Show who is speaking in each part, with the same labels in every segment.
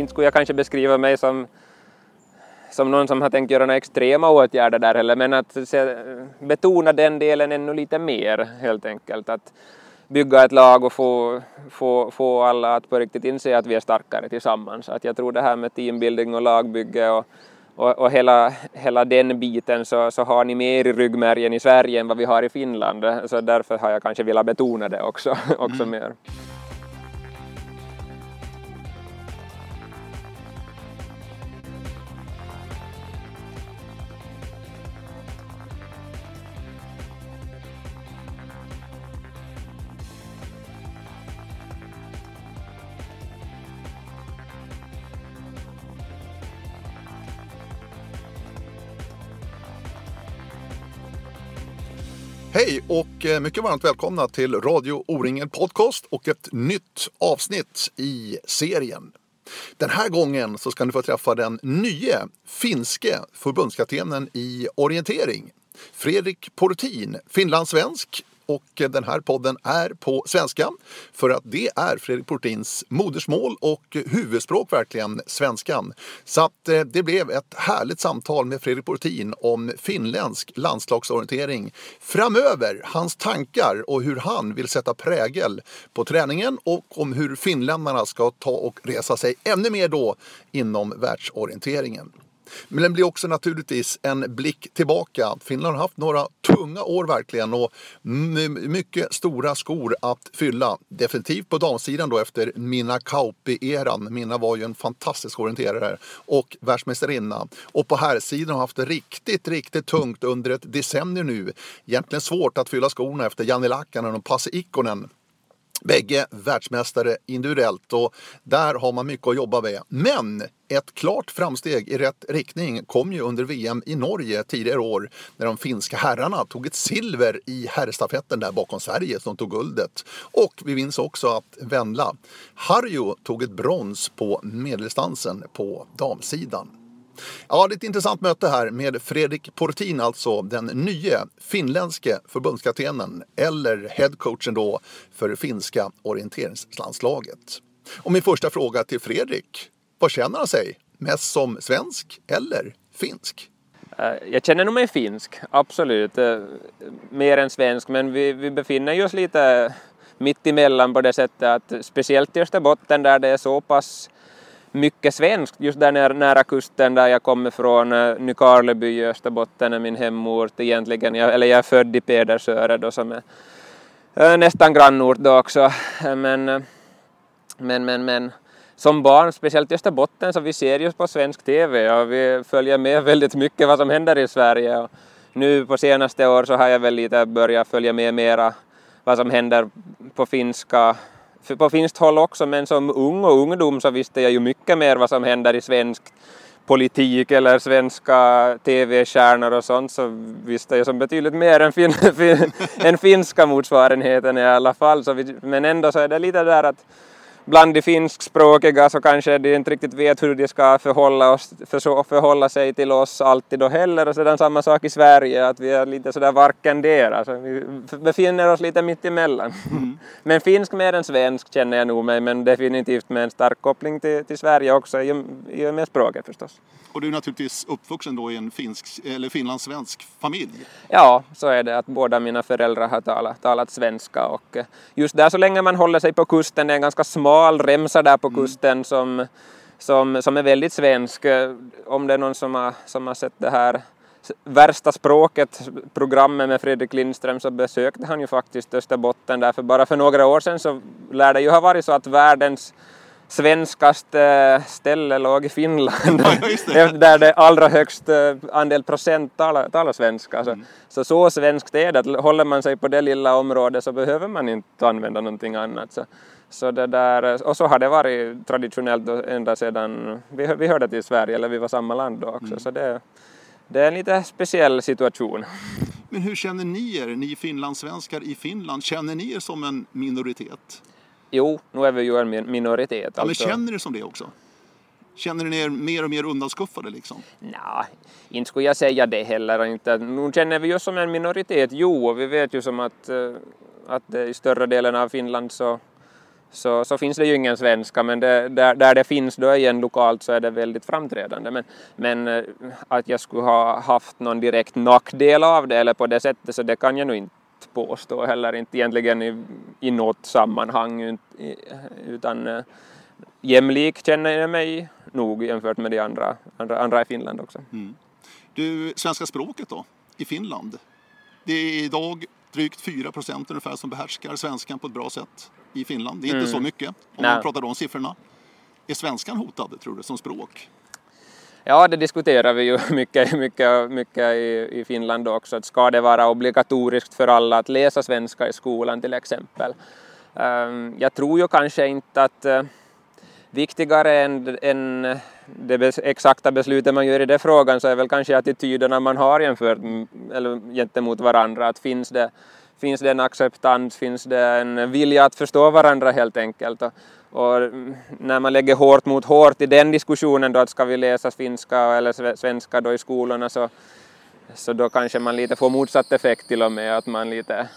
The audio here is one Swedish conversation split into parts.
Speaker 1: inte skulle jag kanske beskriva mig som som någon som har tänkt göra några extrema åtgärder där heller, men att se, betona den delen ännu lite mer helt enkelt. Att bygga ett lag och få, få, få alla att på riktigt inse att vi är starkare tillsammans. Att jag tror det här med teambuilding och lagbygge och, och, och hela, hela den biten så, så har ni mer i ryggmärgen i Sverige än vad vi har i Finland. Så därför har jag kanske velat betona det också, också mm. mer.
Speaker 2: Hej och eh, mycket varmt välkomna till Radio O-ringen Podcast och ett nytt avsnitt i serien. Den här gången så ska ni få träffa den nye finske förbundskaptenen i orientering. Fredrik Portin, finlandssvensk, och den här podden är på svenska för att det är Fredrik Portins modersmål och huvudspråk verkligen svenskan. Så att eh, det blev ett härligt samtal med Fredrik Portin om finländsk landslagsorientering framöver, hans tankar och hur han vill sätta prägel på träningen och om hur finländarna ska ta och resa sig ännu mer då inom världsorienteringen. Men den blir också naturligtvis en blick tillbaka. Finland har haft några tunga år verkligen och mycket stora skor att fylla. Definitivt på damsidan då efter Minna Kauppi-eran. Minna var ju en fantastisk orienterare och världsmästarinna. Och på här sidan har haft det riktigt, riktigt tungt under ett decennium nu. Egentligen svårt att fylla skorna efter Janne Lakkanen och Pasi Ikonen. Bägge världsmästare individuellt och där har man mycket att jobba med. Men ett klart framsteg i rätt riktning kom ju under VM i Norge tidigare år när de finska herrarna tog ett silver i herrstafetten där bakom Sverige som tog guldet. Och vi minns också att Venla Harjo tog ett brons på medeldistansen på damsidan. Ja, det är ett intressant möte här med Fredrik Portin, alltså den nye finländske förbundskaptenen eller headcoachen då för finska orienteringslandslaget. Och min första fråga till Fredrik, vad känner han sig? Mest som svensk eller finsk?
Speaker 1: Eh, jag känner nog mig finsk, absolut. Eh, mer än svensk, men vi, vi befinner oss lite mitt emellan på det sättet att speciellt i Österbotten där det är så pass mycket svenskt just där nära, nära kusten där jag kommer från. Eh, Nykarleby i Österbotten är min hemort egentligen, jag, eller jag är född i Pedersöre då som är eh, nästan grannort då också. Eh, men, men, men, men som barn, speciellt i Österbotten, så vi ser just på svensk TV och vi följer med väldigt mycket vad som händer i Sverige. Och nu på senaste år så har jag väl lite börjat följa med mera vad som händer på finska på finskt håll också, men som ung och ungdom så visste jag ju mycket mer vad som händer i svensk politik eller svenska tv-stjärnor och sånt så visste jag som betydligt mer än, fin, fin, än finska motsvarigheten i alla fall. Så vi, men ändå så är det lite där att bland de finskspråkiga så kanske de inte riktigt vet hur de ska förhålla, oss, för, förhålla sig till oss alltid då heller och sedan samma sak i Sverige att vi är lite sådär varken där, alltså vi befinner oss lite mitt emellan. Mm. men finsk mer än svensk känner jag nog mig men definitivt med en stark koppling till, till Sverige också i, och med språket förstås.
Speaker 2: Och du är naturligtvis uppvuxen då i en finsk, eller finlandssvensk familj?
Speaker 1: Ja, så är det att båda mina föräldrar har talat, talat svenska och eh, just där så länge man håller sig på kusten, det är en ganska smal remsa där på mm. kusten mm. som, som, som är väldigt svensk. Om det är någon som har, som har sett det här Värsta språket programmet med Fredrik Lindström så besökte han ju faktiskt Österbotten därför bara för några år sedan så lär det ju ha varit så att världens svenskaste ställe låg i Finland, ja, där det allra högst eh, andel procent talar, talar svenska. Så, mm. så, så svenskt är det, att håller man sig på det lilla området så behöver man inte använda någonting annat. Så, så det där, och så har det varit traditionellt ända sedan vi, vi hörde till Sverige, eller vi var samma land då också. Mm. Så det, det är en lite speciell situation.
Speaker 2: Men hur känner ni er, ni finlandssvenskar i Finland, känner ni er som en minoritet?
Speaker 1: Jo, nu är vi ju en minoritet.
Speaker 2: Ja, alltså. men känner ni som det också? Känner ni er mer och mer undanskuffade liksom?
Speaker 1: Nej, inte skulle jag säga det heller. Inte. Nu känner vi oss som en minoritet, jo, och vi vet ju som att, eh, att i större delen av Finland så så, så finns det ju ingen svenska, men det, där, där det finns då igen lokalt så är det väldigt framträdande. Men, men eh, att jag skulle ha haft någon direkt nackdel av det eller på det sättet så det kan jag nog inte påstå heller, inte egentligen i, i något sammanhang utan eh, jämlik känner jag mig nog jämfört med de andra, andra, andra i Finland också. Mm.
Speaker 2: Du, svenska språket då, i Finland? Det är idag drygt 4 procent ungefär som behärskar svenskan på ett bra sätt i Finland. Det är inte mm. så mycket om Nej. man pratar om siffrorna. Är svenskan hotad, tror du, som språk?
Speaker 1: Ja, det diskuterar vi ju mycket, mycket, mycket i, i Finland också. Att ska det vara obligatoriskt för alla att läsa svenska i skolan till exempel? Um, jag tror ju kanske inte att uh, viktigare än, än det exakta beslutet man gör i den frågan så är väl kanske attityderna man har jämfört eller gentemot varandra. Att finns det, finns det en acceptans, finns det en vilja att förstå varandra helt enkelt. Och, och när man lägger hårt mot hårt i den diskussionen då att ska vi läsa finska eller svenska då i skolorna så, så då kanske man lite får motsatt effekt till och med att man lite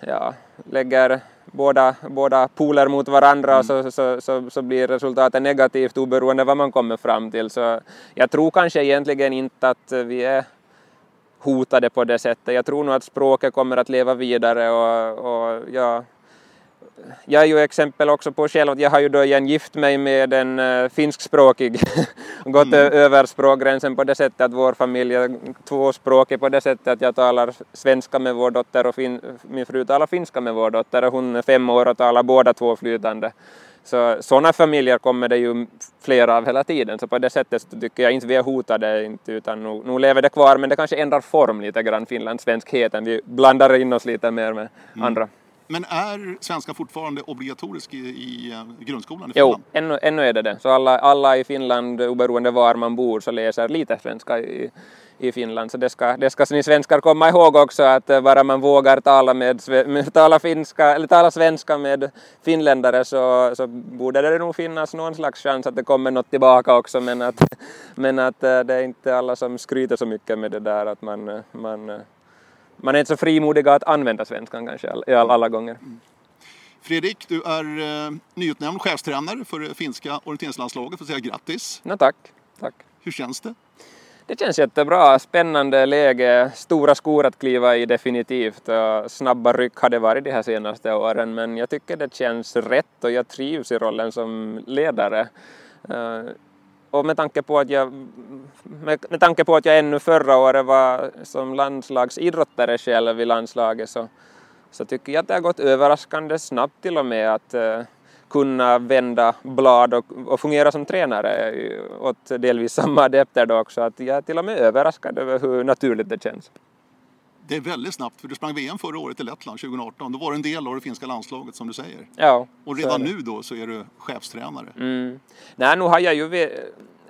Speaker 1: ja, lägger båda, båda poler mot varandra mm. så, så, så, så, blir resultatet negativt oberoende vad man kommer fram till. Så jag tror kanske egentligen inte att vi är hotade på det sättet. Jag tror nog att språket kommer att leva vidare och, och ja, jag är ju exempel också på själv att jag har ju då igen gift mig med en uh, finskspråkig och gått mm. över språkgränsen på det sättet att vår familj är tvåspråkig på det sättet att jag talar svenska med vår dotter och min fru talar finska med vår dotter och hon är fem år och talar båda två flytande. Så sådana familjer kommer det ju flera av hela tiden, så på det sättet tycker jag inte vi är hotade, inte, utan nu, nu lever det kvar, men det kanske ändrar form lite grann, finlandssvenskheten. Vi blandar in oss lite mer med mm. andra.
Speaker 2: Men är svenska fortfarande obligatorisk i, i eh, grundskolan i
Speaker 1: Finland? Jo, ännu, ännu är det det. Så alla, alla i Finland, oberoende var man bor, så läser lite svenska i, i Finland. Så det ska, det ska ni svenskar komma ihåg också att eh, bara man vågar tala, med, med, tala, finska, eller tala svenska med finländare så, så borde det nog finnas någon slags chans att det kommer något tillbaka också. Men att, men att eh, det är inte alla som skryter så mycket med det där att man, man man är inte så frimodiga att använda svenskan kanske i alla gånger. Mm.
Speaker 2: Fredrik, du är eh, nyutnämnd chefstränare för det finska orienteringslandslaget. Får säga grattis!
Speaker 1: No, tack, tack!
Speaker 2: Hur känns det?
Speaker 1: Det känns jättebra. Spännande läge, stora skor att kliva i definitivt. Snabba ryck har det varit de här senaste åren men jag tycker det känns rätt och jag trivs i rollen som ledare. Och med tanke på att jag, med, med tanke på att jag ännu förra året var som landslagsidrottare själv i landslaget så, så tycker jag att det har gått överraskande snabbt till och med att uh, kunna vända blad och, och, fungera som tränare åt delvis samma adepter då också. Att jag är till och med överraskad över hur naturligt det känns
Speaker 2: det är väldigt snabbt, för du sprang VM förra året i Lettland 2018. Då var du en del av det finska landslaget som du säger.
Speaker 1: Ja.
Speaker 2: Och redan nu då så är du chefstränare.
Speaker 1: Mm. Nej, nu har jag ju...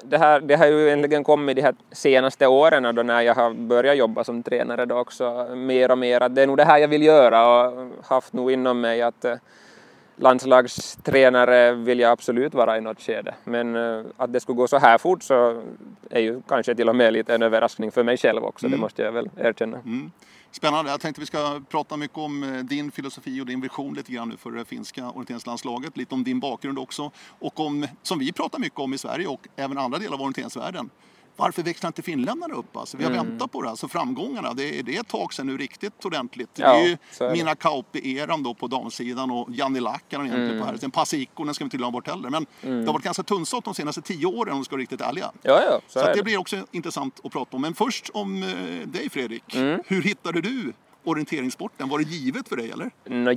Speaker 1: Det, här, det har ju egentligen kommit de här senaste åren då när jag har börjat jobba som tränare då också mer och mer att det är nog det här jag vill göra och haft nog inom mig att eh, landslagstränare vill jag absolut vara i något skede. Men uh, att det skulle gå så här fort så är ju kanske till och med lite en överraskning för mig själv också, mm. det måste jag väl erkänna. Mm.
Speaker 2: Spännande. Jag tänkte vi ska prata mycket om eh, din filosofi och din vision lite grann nu för det finska orienteringslandslaget. Lite om din bakgrund också och om, som vi pratar mycket om i Sverige och även andra delar av orienteringsvärlden, varför växlar inte finländarna upp? Alltså, vi har mm. väntat på det. Alltså, framgångarna, det är, det är ett tag sedan nu riktigt ordentligt. Ja, det är ju är Mina Kauppi-eran då på damsidan och Janni Lakkanen egentligen mm. på här. Sen Pasikkonen ska vi inte glömma bort heller. Men mm. det har varit ganska tunnsått de senaste tio åren om vi ska vara riktigt ärliga.
Speaker 1: Ja, ja,
Speaker 2: så, så det, det blir också intressant att prata om. Men först om eh, dig Fredrik. Mm. Hur hittade du orienteringssporten? Var det givet för dig eller?
Speaker 1: No,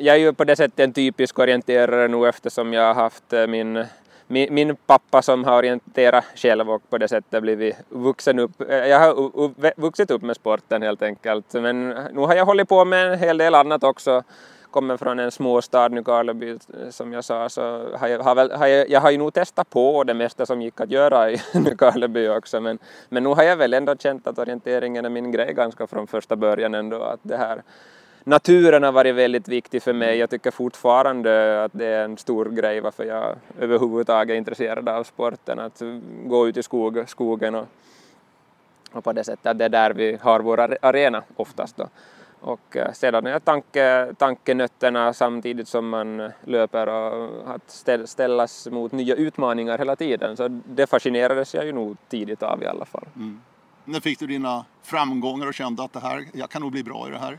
Speaker 1: jag är ju på det sättet en typisk orienterare nu eftersom jag har haft eh, min min, min, pappa som har orienterat själv och på det sättet blivit vuxen upp. Jag har vuxit upp med sporten helt enkelt. Men nu har jag hållit på med en hel del annat också. Kommer från en småstad, Nykarleby, som jag sa, så har jag, har väl, har jag, jag har ju nog testat på det mesta som gick att göra i Nykarleby också. Men, men nu har jag väl ändå känt att orienteringen är min grej ganska från första början ändå. Att det här naturen har varit väldigt viktig för mig. Jag tycker fortfarande att det är en stor grej varför jag överhuvudtaget är intresserad av sporten. Att gå ut i skog, skogen och, och på det sättet att det är där vi har vår arena oftast. Då. Och eh, sedan är tanke, tankenötterna samtidigt som man löper och att ställas mot nya utmaningar hela tiden. Så det fascinerades jag ju nog tidigt av i alla fall. Mm.
Speaker 2: När fick du dina framgångar och kände att det här, jag kan nog bli bra i det här?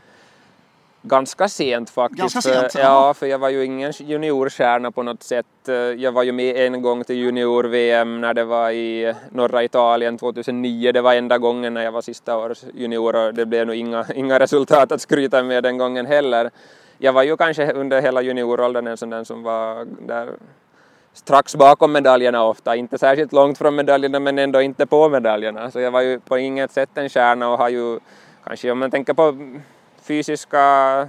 Speaker 1: Ganska sent faktiskt.
Speaker 2: Ganska sent,
Speaker 1: för, ja, för jag var ju ingen juniorstjärna på något sätt. Jag var ju med en gång till junior-VM när det var i norra Italien 2009. Det var enda gången när jag var sista års junior och det blev nog inga, inga resultat att skryta med den gången heller. Jag var ju kanske under hela junioråldern en sån där som var där strax bakom medaljerna ofta, inte särskilt långt från medaljerna men ändå inte på medaljerna. Så jag var ju på inget sätt en stjärna och har ju kanske om man tänker på fysiska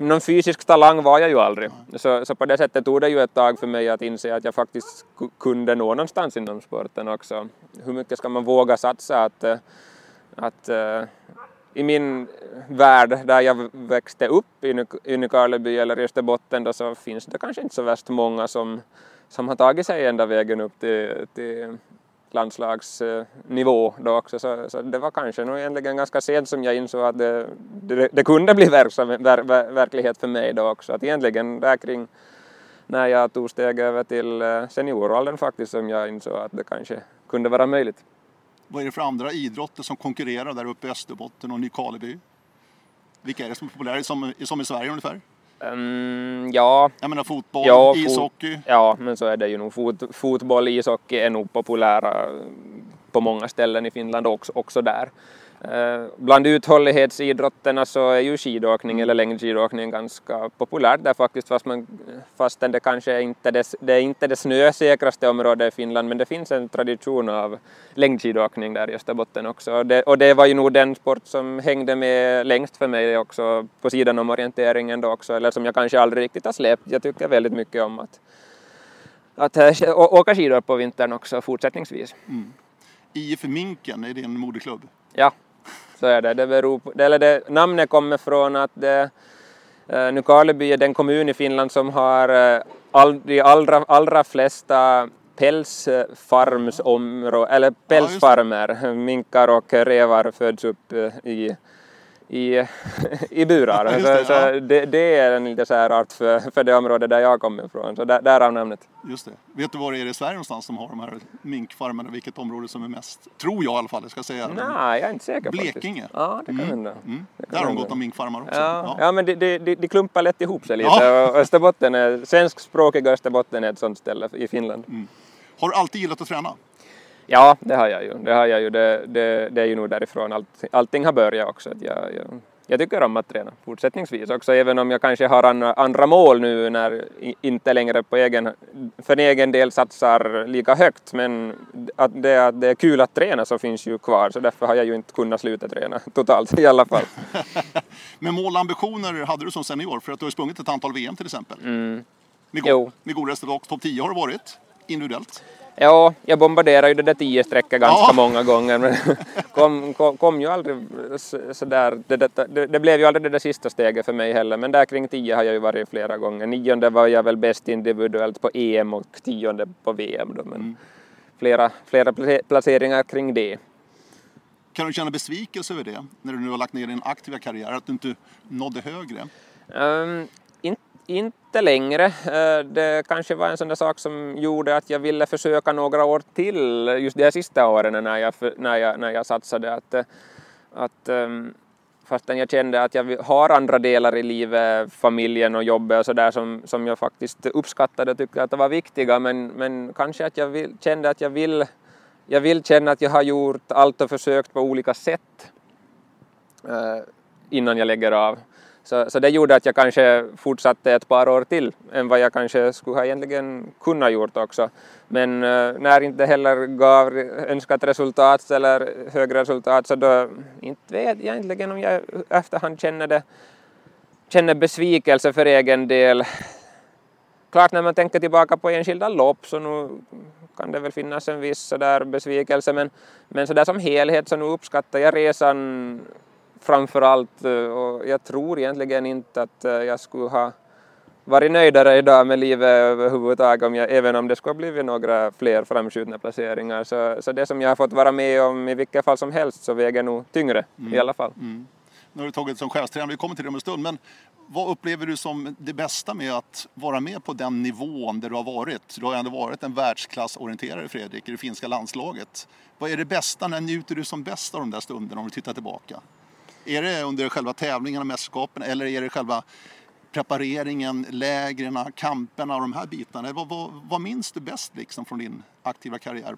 Speaker 1: någon fysisk talang var jag ju aldrig. Så, så på det sättet tog det ju ett tag för mig att inse att jag faktiskt kunde nå någonstans inom sporten också. Hur mycket ska man våga satsa att, eh, att uh, i min värld där jag växte upp i Nykarleby eller i Österbotten då så finns det kanske inte så värst många som, som har tagit sig ända vägen upp till, till landslagsnivå då också. Så, så, det var kanske nog egentligen ganska sent som jag insåg att det, det, det kunde bli verksam, ver, ver, verklighet för mig då också. Att egentligen där kring när jag tog steg över till eh, senioråldern faktiskt som jag insåg att det kanske kunde vara möjligt.
Speaker 2: Vad är det för andra idrotter som konkurrerar där uppe i Österbotten och Nykarleby? Vilka är det som är populära som, som i Sverige ungefär?
Speaker 1: Um, ja.
Speaker 2: Jag menar fotboll, ja, ishockey. Fot
Speaker 1: ja, men så är det ju nog. Fot fotboll, ishockey är nog populära på många ställen i Finland också, också där. Eh, bland uthållighetsidrotterna så är ju skidåkning eller längdskidåkning ganska populärt där faktiskt fast man, fastän det kanske inte det, det är inte det snösäkraste området i Finland men det finns en tradition av längdskidåkning där i Österbotten också och det, och det var ju nog den sport som hängde med längst för mig också på sidan om orienteringen då också eller som jag kanske aldrig riktigt har släppt. Jag tycker väldigt mycket om att, att äh, åka skidor på vintern också fortsättningsvis. Mm.
Speaker 2: IF Minken, är det en moderklubb?
Speaker 1: Ja, så är det. det, beror på, eller det namnet kommer från att det, eh, Nykarleby är den kommun i Finland som har eh, all, de allra, allra flesta pälsfarmsområden, eller pälsfarmer. Minkar och revar föds upp eh, i i, i burar. Ja, det, så, ja. det, det, är en lite särart för, för det område där jag kommer ifrån, så där, därav namnet.
Speaker 2: Just det. Vet du var det är i Sverige någonstans som har de här minkfarmarna, vilket område som är mest, tror jag i alla fall, jag ska säga.
Speaker 1: Nej, jag är inte säker
Speaker 2: Blekinge.
Speaker 1: Faktiskt. Ja, det kan mm. hända.
Speaker 2: Mm. Där har de gott om minkfarmar också.
Speaker 1: Ja, ja. men de, de, de, de, klumpar lätt ihop sig lite ja. och Österbotten är, svenskspråkiga Österbotten är ett sånt ställe i Finland. Mm.
Speaker 2: Har du alltid gillat att träna?
Speaker 1: Ja, det har jag ju. Det, har jag ju. Det, det, det är ju nog därifrån allt, allting har börjat också. Att jag, jag, jag tycker om att träna fortsättningsvis också, även om jag kanske har andra, andra mål nu när inte längre på egen, för egen del satsar lika högt. Men att det, att det är kul att träna så finns ju kvar, så därför har jag ju inte kunnat sluta träna totalt i alla fall.
Speaker 2: men mål och ambitioner hade du som senior? För att du har sprungit ett antal VM till exempel.
Speaker 1: Mm.
Speaker 2: Med, go med god resultat, topp 10 har du varit individuellt.
Speaker 1: Ja, jag bombarderade ju det där tio strecket ganska ja. många gånger men kom, kom, kom ju aldrig sådär, det, det, det, blev ju aldrig det där sista steget för mig heller men där kring tio har jag ju varit flera gånger. Nionde var jag väl bäst individuellt på EM och tionde på VM då men mm. flera, flera placeringar kring det.
Speaker 2: Kan du känna besvikelse över det när du nu har lagt ner din aktiva karriär, att du inte nådde högre?
Speaker 1: Um, inte längre. Eh, det kanske var en sån där sak som gjorde att jag ville försöka några år till just de här sista åren när jag, när jag, när jag satsade. Att, eh, att, ehm, fastän jag kände att jag har andra delar i livet, familjen och jobbet och sådär som, som jag faktiskt uppskattade och tyckte att det var viktiga men, men kanske att jag vill, kände att jag vill, jag vill känna att jag har gjort allt och försökt på olika sätt eh, innan jag lägger av. Så, så det gjorde att jag kanske fortsatte ett par år till än vad jag kanske skulle ha egentligen kunnat gjort också. Men uh, när inte heller gav önskat resultat eller högre resultat så då inte vet jag egentligen om jag efterhand känner, det, känner besvikelse för egen del. Klart när man tänker tillbaka på enskilda lopp så nu kan det väl finnas en viss sådär besvikelse men, men sådär som helhet så nu uppskattar jag resan framför allt eh, och jag tror egentligen inte att eh, jag skulle ha varit nöjdare idag med livet överhuvudtaget om jag, även om det skulle ha blivit några fler framskjutna placeringar. Så, så det som jag har fått vara med om i vilket fall som helst så väger nog tyngre mm. i alla fall. Mm.
Speaker 2: Nu har du tagit som chefstränare, vi kommer till det om en stund. Men vad upplever du som det bästa med att vara med på den nivån där du har varit? Du har ändå varit en världsklassorienterare Fredrik i det finska landslaget. Vad är det bästa, när njuter du som bäst av de där stunderna om du tittar tillbaka? Är det under själva tävlingarna, mästerskapen eller är det själva prepareringen, lägren, kamperna och de här bitarna? Vad, vad, vad minns du bäst liksom från din aktiva karriär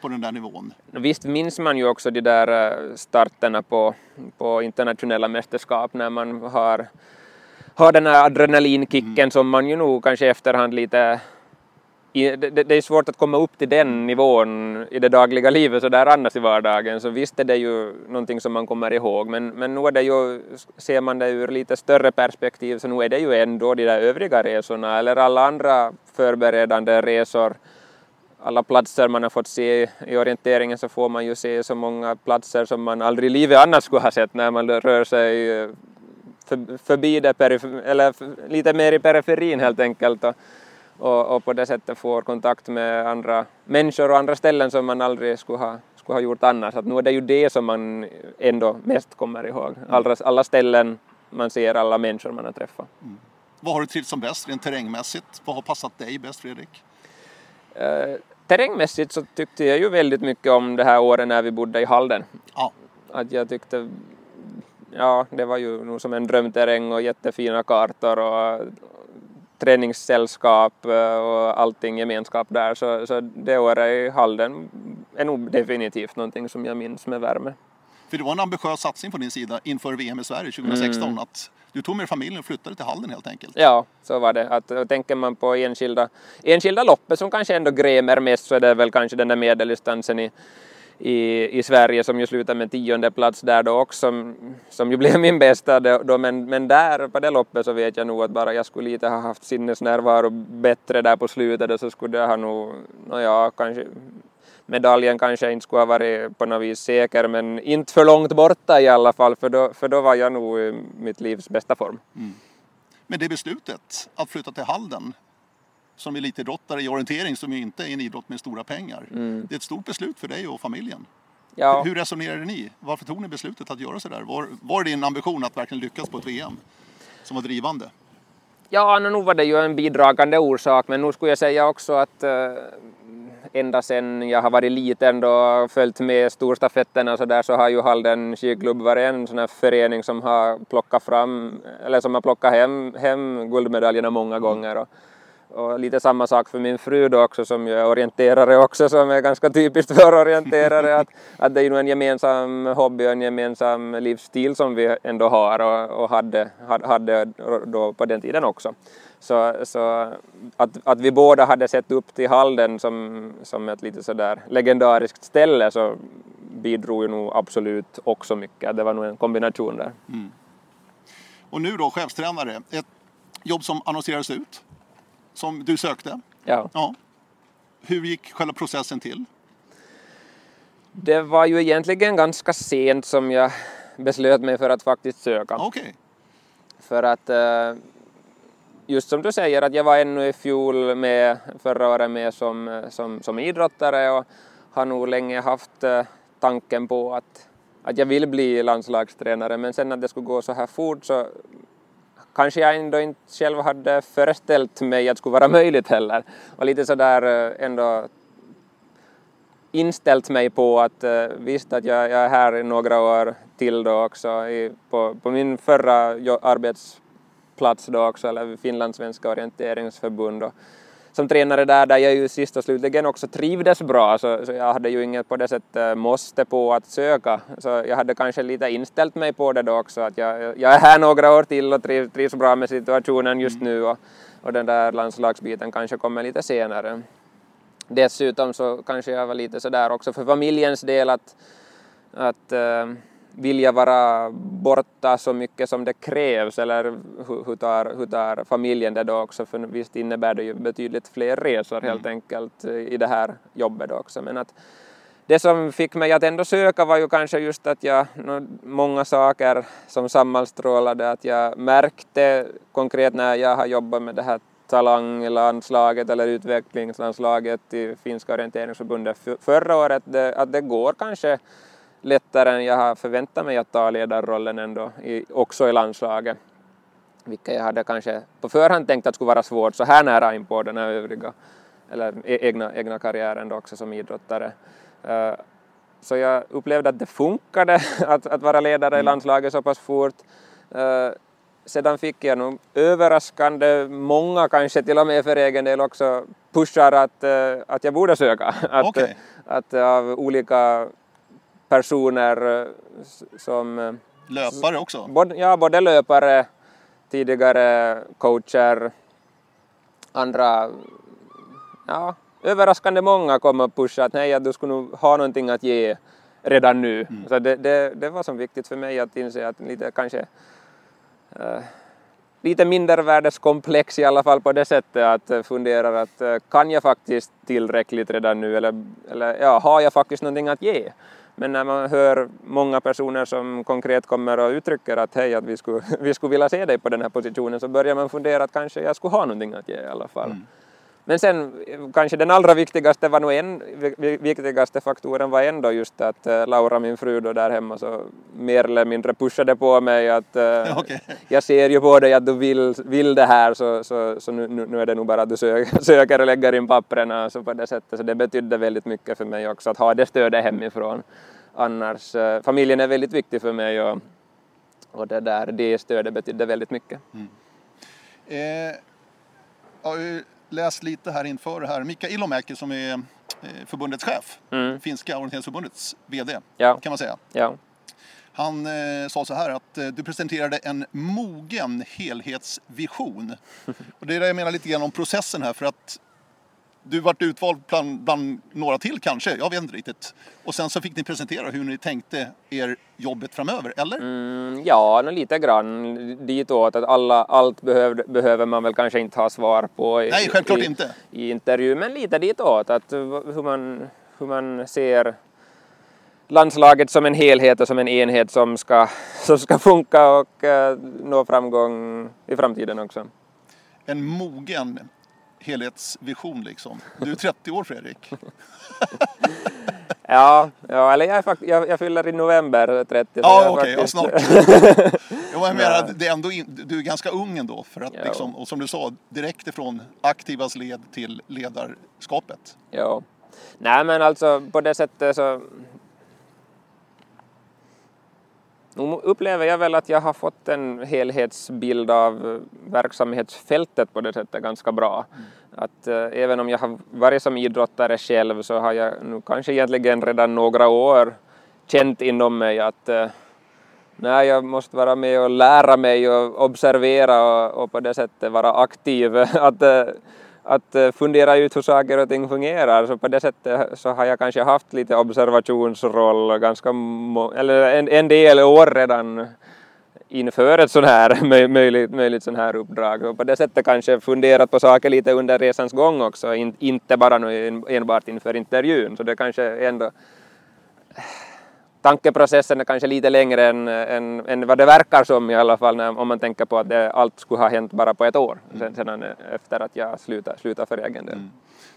Speaker 2: på den där nivån?
Speaker 1: Visst minns man ju också de där eh, starterna på, på internationella mästerskap när man har, har den här adrenalinkicken mm. som man ju nog kanske efterhand lite det, är svårt att komma upp till den nivån i det dagliga livet så där annars i vardagen. Så visst är det ju någonting som man kommer ihåg men, men nu är det ju, ser man det ur lite större perspektiv så nu är det ju ändå de där övriga resorna eller alla andra förberedande resor. Alla platser man har fått se i orienteringen så får man ju se så många platser som man aldrig i livet annars skulle ha sett när man rör sig förbi det eller lite mer i periferin helt enkelt och, och, och, på det sättet får kontakt med andra människor och andra ställen som man aldrig skulle ha, skulle ha gjort annars. Att nu är det ju det som man ändå mest kommer ihåg. Mm. Alla, alla ställen man ser, alla människor man har träffat. Mm.
Speaker 2: Vad har du trivts som bäst rent terrängmässigt? Vad har passat dig bäst Fredrik?
Speaker 1: Uh, terrängmässigt så tyckte jag ju väldigt mycket om det här året när vi bodde i Halden.
Speaker 2: Ja.
Speaker 1: Att jag tyckte, ja det var ju nog som en drömterräng och jättefina kartor och träningssällskap eh, och allting gemenskap där så, så det året i Halden är nog definitivt någonting som jag minns med värme.
Speaker 2: För det var en ambitiös satsning på din sida inför VM i Sverige 2016 mm. att du tog med familjen och flyttade till Halden helt enkelt.
Speaker 1: Ja, så var det. Att, tänker man på enskilda, enskilda loppet som kanske ändå grämer mest så är det väl kanske den där medeldistansen i, i, i Sverige som ju slutade med tionde plats där då också, som, som ju blev min bästa då, men, men där på det loppet så vet jag nog att bara jag skulle lite ha haft sinnesnärvaro bättre där på slutet så skulle jag ha nog, nåja, kanske medaljen kanske inte skulle ha varit på något vis säker men inte för långt borta i alla fall för då, för då var jag nog i mitt livs bästa form. Mm.
Speaker 2: Men det beslutet att flytta till Halden som elitidrottare i orientering som ju inte är en idrott med stora pengar. Mm. Det är ett stort beslut för dig och familjen. Ja. Hur resonerade ni? Varför tog ni beslutet att göra sådär? Var, var din ambition att verkligen lyckas på ett VM som var drivande?
Speaker 1: Ja, nog var det ju en bidragande orsak, men nu skulle jag säga också att äh, ända sedan jag har varit liten och följt med storstafetterna så där så har ju Halden skiklubb varit en sån här förening som har plockat fram, eller som har plockat hem, hem guldmedaljerna många gånger. Och, och lite samma sak för min fru då också som ju är orienterare också som är ganska typiskt för orienterare att, att det är ju en gemensam hobby och en gemensam livsstil som vi ändå har och, och hade, hade då på den tiden också. Så, så att, att vi båda hade sett upp till Halden som, som ett lite sådär legendariskt ställe så bidrog ju nog absolut också mycket. Det var nog en kombination där. Mm.
Speaker 2: Och nu då chefstränare, ett jobb som annonserades ut som du sökte.
Speaker 1: Ja.
Speaker 2: ja. Hur gick själva processen till?
Speaker 1: Det var ju egentligen ganska sent som jag beslöt mig för att faktiskt söka.
Speaker 2: Okay.
Speaker 1: För att eh, just som du säger att jag var ännu i fjol med förra året med som, som, som idrottare och har nog länge haft eh, tanken på att, att jag vill bli landslagstränare men sen att det skulle gå så här fort så kanske jag ändå inte själv hade föreställt mig att det skulle vara möjligt heller. Och lite sådär eh, ändå inställt mig på att eh, visst att jag, jag, är här i några år till då också i, på, på min förra arbetsplats då också, eller Finlandssvenska orienteringsförbund. Och, som tränare där, där jag ju sist och slutligen också trivdes bra, så, så, jag hade ju inget på det sättet måste på att söka. Så jag hade kanske lite inställt mig på det då också, att jag, jag är här några år till och trivs, trivs bra med situationen just nu och, och den där landslagsbiten kanske kommer lite senare. Dessutom så kanske jag var lite sådär också för familjens del att, att uh, vilja vara borta så mycket som det krävs eller hur, hur, tar, hur tar familjen det då också för visst innebär det ju betydligt fler resor helt mm. enkelt i det här jobbet också men att det som fick mig att ändå söka var ju kanske just att jag, många saker som sammanstrålade, att jag märkte konkret när jag har jobbat med det här talanglandslaget eller utvecklingslandslaget i finska orienteringsförbundet förra året, att det går kanske lättare än jag har förväntat mig att ta ledarrollen ändå, i, också i landslaget. Vilket jag hade kanske på förhand tänkt att skulle vara svårt så här nära in på den här övriga, eller e, egna, egna karriären då också som idrottare. Uh, så jag upplevde att det funkade att, att vara ledare i mm. landslaget så pass fort. Uh, sedan fick jag nog överraskande många, kanske till och med för egen del också, pushar att, uh, att jag borde söka. Att,
Speaker 2: okay.
Speaker 1: att av olika personer som...
Speaker 2: Löpare också?
Speaker 1: Både, ja, både löpare, tidigare coacher, andra ja, överraskande många kom och pushade att nej, du skulle nog ha någonting att ge redan nu. Mm. Så det, det, det, var som viktigt för mig att inse att lite kanske äh, lite mindervärdeskomplex i alla fall på det sättet att fundera att kan jag faktiskt tillräckligt redan nu eller, eller ja, har jag faktiskt någonting att ge? Men när man hör många personer som konkret kommer och uttrycker att hej, att vi skulle, vi skulle vilja se dig på den här positionen så börjar man fundera att kanske jag skulle ha någonting att ge i alla fall. Mm. Men sen kanske den allra viktigaste var nog en, viktigaste faktoren var ändå just att uh, Laura, min fru då där hemma, så mer eller mindre pushade på mig att uh, okay. jag ser ju på dig att du vill, vill det här så, så, så nu, nu är det nog bara att du söker, söker och lägger in papperna så på det sättet. Så det betydde väldigt mycket för mig också att ha det stödet hemifrån. Annars, uh, familjen är väldigt viktig för mig och, och det där, det stödet betydde väldigt mycket. Mm.
Speaker 2: Eh, läst lite här inför det här. Mika Ilomäki som är eh, förbundets chef, mm. finska orienteringsförbundets VD ja. kan man säga.
Speaker 1: Ja.
Speaker 2: Han eh, sa så här att eh, du presenterade en mogen helhetsvision. Och det är det jag menar lite grann om processen här för att du vart utvald bland, bland, några till kanske, jag vet inte riktigt. Och sen så fick ni presentera hur ni tänkte er jobbet framöver, eller?
Speaker 1: Mm, ja, lite grann ditåt att alla, allt behöver, behöver man väl kanske inte ha svar på
Speaker 2: i, Nej, självklart
Speaker 1: i,
Speaker 2: inte.
Speaker 1: i intervju, men lite ditåt att hur man, hur man ser landslaget som en helhet och som en enhet som ska, som ska funka och uh, nå framgång i framtiden också.
Speaker 2: En mogen helhetsvision liksom. Du är 30 år Fredrik.
Speaker 1: ja, ja, eller jag, fakt- jag, jag fyller i november 30.
Speaker 2: Ja, okej, okay, faktiskt... ja, snart. jo, jag menar, det är ändå in, du är ganska ung ändå. För att, liksom, och som du sa, direkt ifrån aktivas led till ledarskapet.
Speaker 1: Ja. Nej, men alltså på det sättet så Nu upplever jag väl att jag har fått en helhetsbild av verksamhetsfältet på det sättet ganska bra. Mm. Att äh, även om jag har varit som idrottare själv så har jag nu kanske egentligen redan några år känt inom mig att äh, nej, jag måste vara med och lära mig och observera och, och på det sättet vara aktiv. att, äh, att eh, fundera ut hur saker och ting fungerar. Så på det sättet så har jag kanske haft lite observationsroll ganska eller en, en del år redan inför ett sådant här möjligt, möjligt sån här uppdrag. Och på det sättet kanske funderat på saker lite under resans gång också, In, inte bara nu enbart inför intervjun. Så det kanske ändå tankeprocessen är kanske lite längre än, än, än, vad det verkar som i alla fall när, om man tänker på att det, allt skulle ha hänt bara på ett år mm. sedan efter att jag slutade, slutade för egen del. Mm.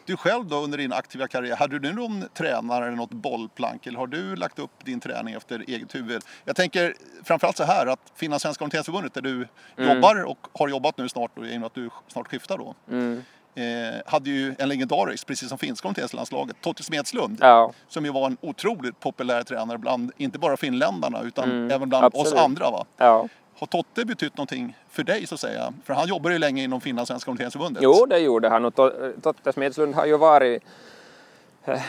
Speaker 2: Du själv då under din aktiva karriär, hade du någon tränare eller något bollplank eller har du lagt upp din träning efter eget huvud? Jag tänker framförallt så här att Finlandssvenska orienteringsförbundet där du mm. jobbar och har jobbat nu snart och i och med att du snart skiftar då. Mm eh, hade ju en legendarisk, precis som finska orienteringslandslaget, Totte Smedslund. Ja. Som ju var en otroligt populär tränare bland, inte bara finländarna, utan mm, även bland absolut. oss andra. Va?
Speaker 1: Ja.
Speaker 2: Har Totte betytt någonting för dig så att säga? För han jobbade ju länge inom Finlandssvenska orienteringsförbundet.
Speaker 1: Jo, det gjorde han och Totte Smedslund har ju varit eh,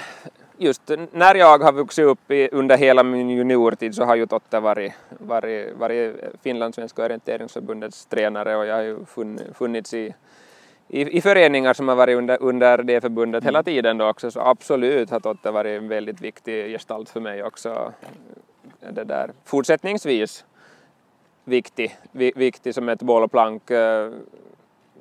Speaker 1: just när jag har vuxit upp i, under hela min juniortid så har ju Totte varit, varit, varit Finlandssvenska orienteringsförbundets tränare och jag har ju funnits i i, i föreningar som har varit under, under det förbundet hela mm. tiden då också så absolut har Totte varit en väldigt viktig gestalt för mig också. Det där. Fortsättningsvis viktig, viktig som ett bollplank äh,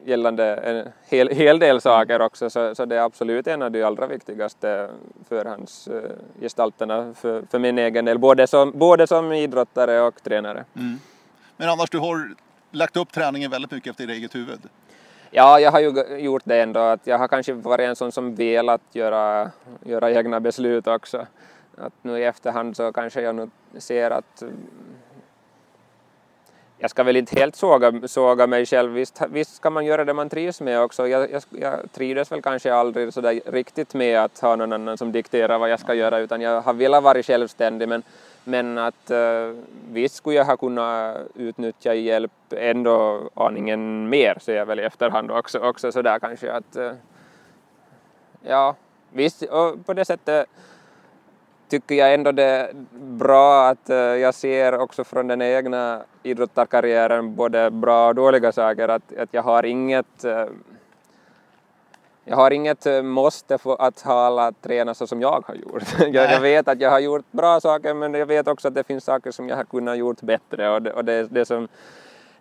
Speaker 1: gällande en hel, hel del saker också så, så det är absolut en av de allra viktigaste förhandsgestalterna för, för min egen del, både som, både som idrottare och tränare. Mm.
Speaker 2: Men annars, du har lagt upp träningen väldigt mycket efter eget huvud?
Speaker 1: Ja, jag har ju gjort det ändå. Att jag har kanske varit en sån som velat göra, göra egna beslut också. att nu i efterhand så kanske jag nu ser att mm, jag ska väl inte helt såga, såga mig själv, visst, visst ska man göra det man trivs med också. Jag, jag, jag trivdes väl kanske aldrig så där riktigt med att ha någon annan som dikterar vad jag ska göra utan jag har velat vara självständig men, men att uh, visst skulle jag ha kunnat utnyttja hjälp ändå aningen mer ser jag väl i efterhand också, också sådär kanske att uh, ja visst och på det sättet tycker jag ändå det är bra att uh, jag ser också från den egna idrottarkarriären både bra och dåliga saker. Att, att jag har inget uh, jag har inget uh, måste för att ha alla träna så som jag har gjort. jag, jag, vet att jag har gjort bra saker men jag vet också att det finns saker som jag har kunnat gjort bättre och det, och det, det som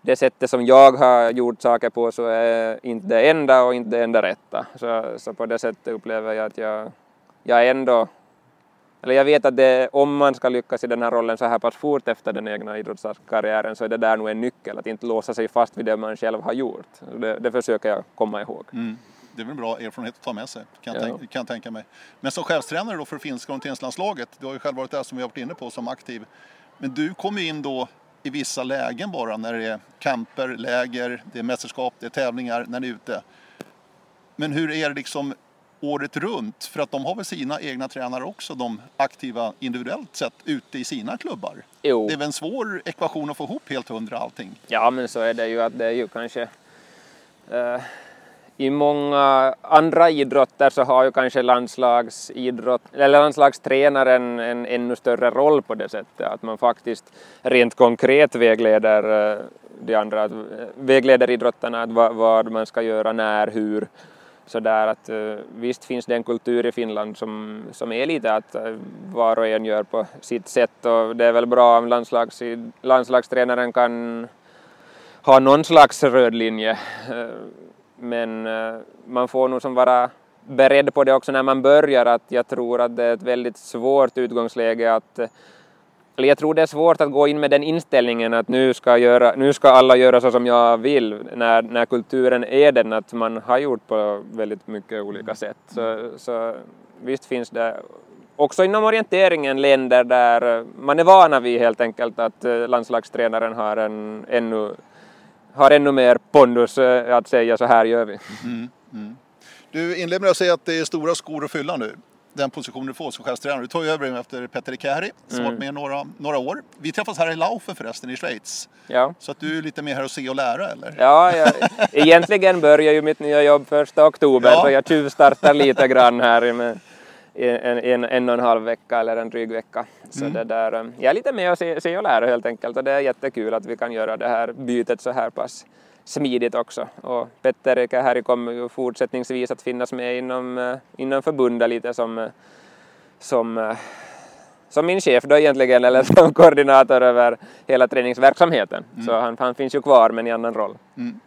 Speaker 1: det sättet som jag har gjort saker på så är inte det enda och inte det enda rätta. Så, så på det sättet upplever jag att jag, jag ändå eller jag vet att det, om man ska lyckas i den här rollen så här pass fort efter den egna idrottskarriären så är det där nog en nyckel, att inte låsa sig fast vid det man själv har gjort. Det, det försöker jag komma ihåg.
Speaker 2: Mm. Det är väl en bra erfarenhet att ta med sig, kan, ja. tänka, kan jag tänka mig. Men som chefstränare då för finska orienteringslandslaget, du har ju själv varit där som vi har varit inne på som aktiv. Men du kommer in då i vissa lägen bara när det är camper, läger, det är mästerskap, det är tävlingar, när ni är ute. Men hur är det liksom året runt? För att de har väl sina egna tränare också, de aktiva individuellt sett ute i sina klubbar?
Speaker 1: Jo.
Speaker 2: Det är väl en svår ekvation att få ihop helt hundra allting?
Speaker 1: Ja, men så är det ju att det är ju kanske uh, i många andra idrotter så har ju kanske landslagsidrott, eller landslagstränaren en ännu större roll på det sättet. Att man faktiskt rent konkret vägleder eh, de andra, eh, vägleder idrottarna att vad, vad man ska göra, när, hur. Så där att eh, visst finns det en kultur i Finland som, som är lite att var och en gör på sitt sätt. Och det är väl bra om landslags, landslagstränaren kan ha någon slags röd linje men man får nog som vara beredd på det också när man börjar att jag tror att det är ett väldigt svårt utgångsläge att eller jag tror det är svårt att gå in med den inställningen att nu ska, göra, nu ska alla göra så som jag vill när, när kulturen är den att man har gjort på väldigt mycket olika sätt. Så, så visst finns det också inom orienteringen länder där man är vana vid helt enkelt att eh, landslagstränaren har en ännu, har ännu mer pondus eh, att säga så här gör vi. Mm,
Speaker 2: mm. Du inleder med att säga att det är stora skor att fylla nu den positionen du får som chefstränare. Du tar ju över efter Petter Ikari som mm. varit med några, några år. Vi träffas här i Laufen förresten i Schweiz.
Speaker 1: Ja.
Speaker 2: Så att du är lite mer här att se och lära eller?
Speaker 1: Ja, jag, egentligen börjar ju mitt nya jobb första oktober ja. så jag tjuvstartar lite grann här med en, en, en och en halv vecka eller en dryg vecka. Så mm. det där, jag är lite med och se, se och lära helt enkelt och det är jättekul att vi kan göra det här bytet så här pass smidigt också. Och Petter Ekahäri kommer ju fortsättningsvis att finnas med inom, eh, inom förbundet lite som, eh, som, eh, som min chef då egentligen, eller som koordinator över hela träningsverksamheten. Mm. Så han, han finns ju kvar men i annan roll. Mm.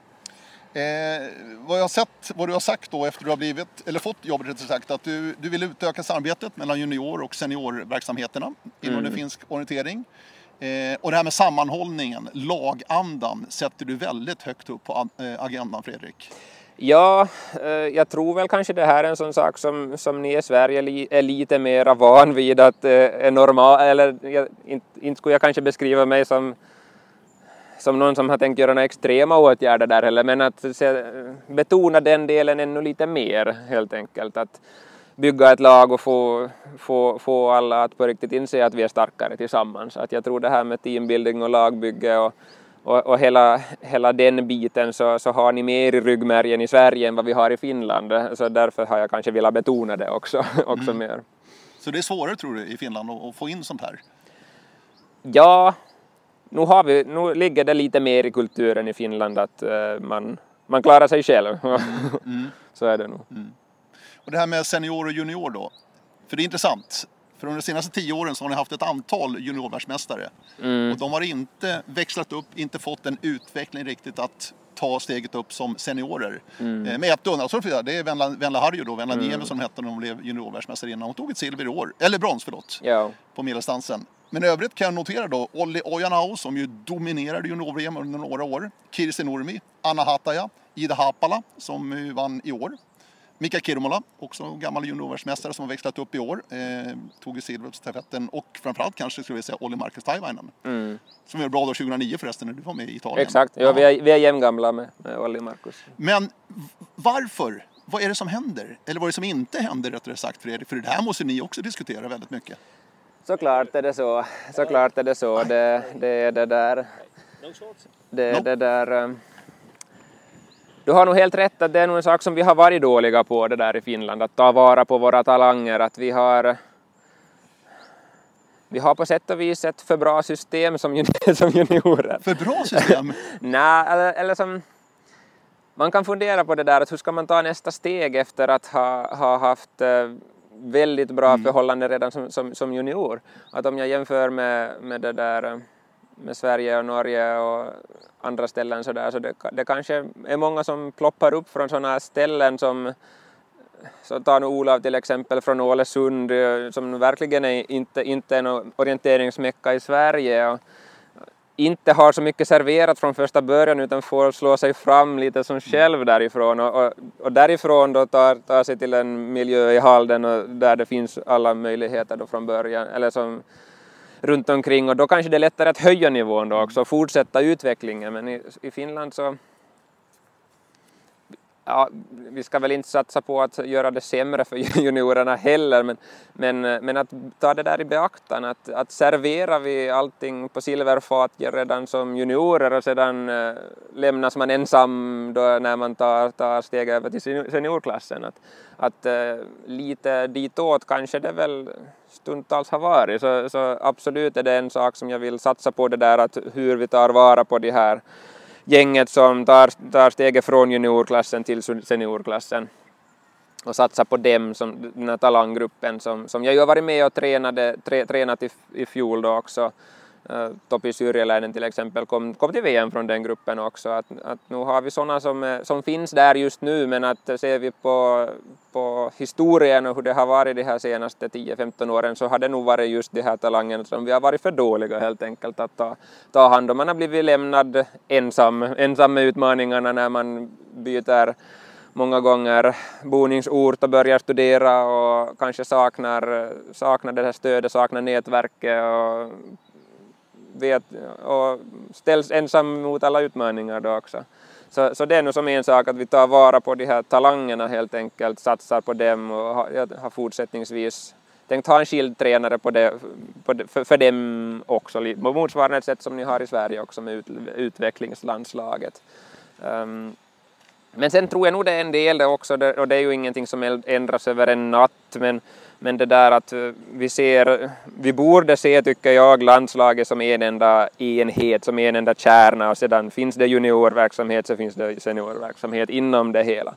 Speaker 2: Eh, vad jag har sett, vad du har sagt då efter du har blivit, eller fått jobbet rättare sagt, att du, du vill utöka samarbetet mellan junior och seniorverksamheterna inom mm. finsk orientering. Eh, och det här med sammanhållningen, lagandan, sätter du väldigt högt upp på eh, agendan Fredrik.
Speaker 1: Ja, eh, jag tror väl kanske det här är en sån sak som, som ni i Sverige är lite mer van vid att är normal, eller jag, inte, inte skulle jag kanske beskriva mig som som någon som har tänkt göra några extrema åtgärder där heller, men att se, betona den delen ännu lite mer helt enkelt. Att, bygga ett lag och få, få, få alla att på riktigt inse att vi är starkare tillsammans. Att jag tror det här med teambuilding och lagbygge och, och, och hela, hela den biten så, så har ni mer i ryggmärgen i Sverige än vad vi har i Finland. Så därför har jag kanske velat betona det också, också mm. mer.
Speaker 2: Så det är svårare tror du i Finland att få in sånt här?
Speaker 1: Ja, nu, har vi, nu ligger det lite mer i kulturen i Finland att uh, man, man klarar sig själv. Mm. så är det nog. Mm.
Speaker 2: Och det här med senior och junior då. För det är intressant. För under de senaste tio åren så har ni haft ett antal juniorvärldsmästare. Mm. Och de har inte växlat upp, inte fått en utveckling riktigt att ta steget upp som seniorer. Mm. Eh, med ett undantag, det är Venla, Venla Harju då, Venla mm. Niemi som hette när hon blev juniorvärldsmästare innan. Hon tog ett silver i år, eller brons förlåt, ja. på medeldistansen. Men i övrigt kan jag notera då Olli Ojanau som ju dominerade junior-VM under några år. Kirsi Nurmi, Anna Hataja, Ida Hapala som vann i år. Mika Kirmola, också gammal juniorvärldsmästare som har växlat upp i år. Eh, tog ju silver på stafetten och framförallt kanske skulle vi säga Olli Marcus Taivainen. Mm. Som var bra då 2009 förresten när du var med i Italien.
Speaker 1: Exakt, ja, ja. Vi, är, vi är jämngamla med, med Olli Marcus.
Speaker 2: Men varför? Vad är det som händer? Eller vad är det som inte händer rättare sagt Fredrik? För det här måste ni också diskutera väldigt mycket.
Speaker 1: Såklart är det så. Såklart är det så. Det, det är det där... Det är det där... Um, du har nog helt rätt att det är nog en sak som vi har varit dåliga på det där i Finland, att ta vara på våra talanger, att vi har vi har på sätt och vis ett för bra system som, juniorer.
Speaker 2: För bra system?
Speaker 1: Nej, eller, eller som... Man kan fundera på det där, att hur ska man ta nästa steg efter att ha, ha haft eh, väldigt bra mm. förhållanden redan som, som, som, junior. Att om jag jämför med, med det där med Sverige och Norge och andra ställen så där så det, det kanske är många som ploppar upp från sådana ställen som så tar nu Olav till exempel från Ålesund eh, som verkligen är inte, inte är någon orienteringsmecka i Sverige och inte har så mycket serverat från första början utan får slå sig fram lite som själv därifrån. Och, och, och därifrån då tar, tar sig till en miljö i Halden och där det finns alla möjligheter då från början eller som runt omkring. Och då kanske det är lättare att höja nivån då också och fortsätta utvecklingen. Men i, i Finland så ja, vi ska väl inte satsa på att göra det sämre för juniorerna heller, men, men, men att ta det där i beaktan, att, att serverar vi allting på silverfat redan som juniorer och sedan äh, lämnas man ensam då när man tar, tar steg över till seniorklassen. Att, att äh, lite ditåt kanske det väl stundtals har varit, så, så absolut är det en sak som jag vill satsa på det där att hur vi tar vara på de här gänget som tar, tar steget från juniorklassen till seniorklassen och satsa på dem, som, den här talanggruppen som, som jag ju har varit med och tränade, tre, tränat i, i fjol då också. Äh, Topi Syrjeläinen till exempel kom, kom till VM från den gruppen också. Att, att nu har vi sådana som, eh, som finns där just nu men att eh, ser vi på, på historien och hur det har varit de här senaste 10-15 åren så har det nog varit just de här talangerna som vi har varit för dåliga helt enkelt att ta, ta hand om. Man har blivit lämnad ensam, ensam med utmaningarna när man byter många gånger boningsort och börjar studera och kanske saknar, saknar det här stödet, saknar nätverket och, vet, och ställs ensam mot alla utmaningar då också. Så, så det är nog som en sak att vi tar vara på de här talangerna helt enkelt, satsar på dem och har, jag har fortsättningsvis tänkt ha en skild tränare på det, på det, för, för dem också, på motsvarande sätt som ni har i Sverige också med ut, utvecklingslandslaget. Um, men sen tror jag nog det är en del det också, och det är ju ingenting som ändras över en natt, men men det där att eh, vi ser, vi borde se tycker jag landslaget som en enda enhet, som en enda kärna och sedan finns det juniorverksamhet så finns det seniorverksamhet inom det hela.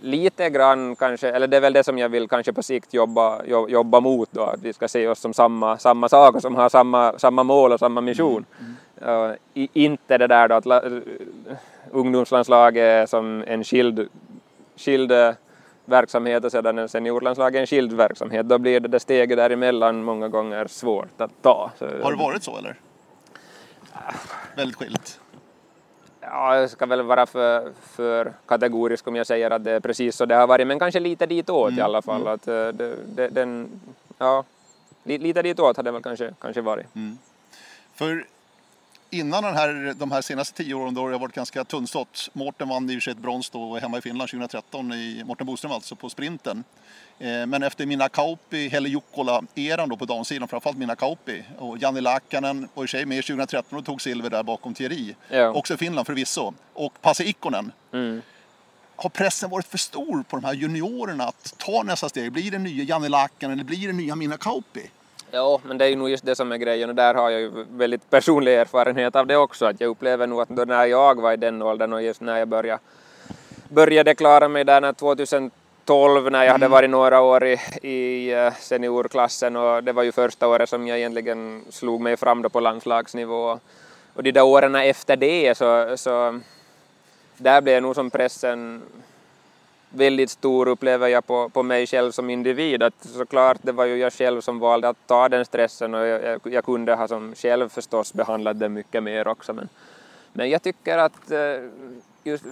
Speaker 1: Lite grann kanske, eller det är väl det som jag vill kanske på sikt jobba, jobba mot då, att vi ska se oss som samma, samma sak och som har samma, samma mål och samma mission. Mm. Uh, inte det där då att la, ungdomslandslaget är som en skild, skild verksamhet och sedan en seniorlandslag är en skild verksamhet, då blir det, det steget däremellan många gånger svårt att ta.
Speaker 2: Så, har det varit så eller? Väldigt skilt?
Speaker 1: Ja, jag ska väl vara för, för kategorisk om jag säger att det är precis så det har varit, men kanske lite ditåt mm. i alla fall. Mm. Att eh, det, det, den, ja, lite ditåt hade det väl kanske, kanske varit. Mm.
Speaker 2: För innan den här, de här senaste tio åren då har det varit ganska tunnstått. Mårten vann i och för sig ett brons då hemma i Finland 2013, i Mårten Boström alltså, på sprinten. Eh, men efter Minna Kauppi, Helle Jukkola-eran då på damsidan, framförallt Minna Kauppi och Janni Lakanen var i sig med 2013 och tog silver där bakom Thierry. Ja. Också Finland förvisso. Och Pasi Ikkonen. Mm. Har pressen varit för stor på de här juniorerna att ta nästa steg? Blir det nya Janni Lakanen eller blir det nya Minna Kauppi?
Speaker 1: Ja, men det är ju nog just det som är grejen och där har jag ju väldigt personlig erfarenhet av det också. Att jag upplever nog att då när jag var i den åldern och just när jag började, började klara mig där när 2012 när jag hade mm. varit några år i, i eh, seniorklassen och det var ju första året som jag egentligen slog mig fram då på landslagsnivå. Och de där åren efter det så, så där blev nog som pressen väldigt stor upplever jag på, på mig själv som individ. Att såklart, det var ju jag själv som valde att ta den stressen och jag, jag kunde ha som själv förstås behandlat det mycket mer också. Men, men jag tycker att eh, just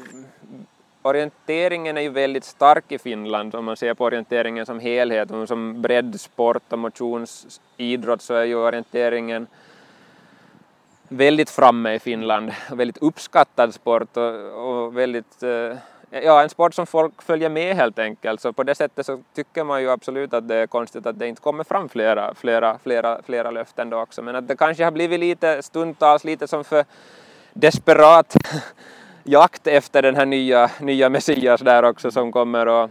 Speaker 1: orienteringen är ju väldigt stark i Finland om man ser på orienteringen som helhet. Och som breddsport och motionsidrott så är ju orienteringen väldigt framme i Finland. Väldigt uppskattad sport och, och väldigt eh, ja, en sport som folk följer med helt enkelt. Så på det sättet så tycker man ju absolut att det är konstigt att det inte kommer fram flera, flera, flera, flera löften då också. Men att det kanske har blivit lite stundtals lite som för desperat jakt efter den här nya, nya Messias där också som kommer och,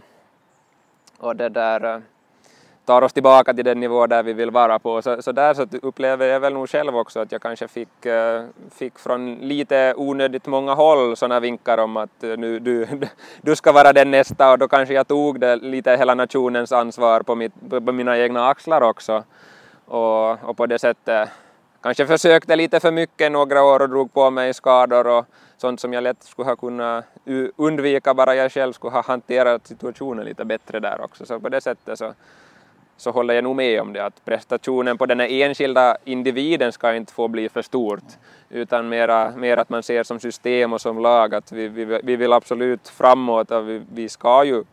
Speaker 1: och det där eh, tar oss tillbaka till den nivå där vi vill vara på. Så, så där så upplever jag väl nog själv också att jag kanske fick, eh, fick från lite onödigt många håll sådana vinkar om att eh, nu, du, du ska vara den nästa och då kanske jag tog det lite hela nationens ansvar på, mitt, på mina egna axlar också. Och, och på det sättet kanske försökte lite för mycket några år och drog på mig skador och sånt som jag lätt skulle ha kunnat undvika bara jag själv skulle ha hanterat situationen lite bättre där också. Så på det sättet så så håller jag nog med om det att prestationen på den enskilda individen ska inte få bli för stort utan mera, mer att man ser som system och som lag att vi, vi, vi vill absolut framåt och vi, vi, ska ju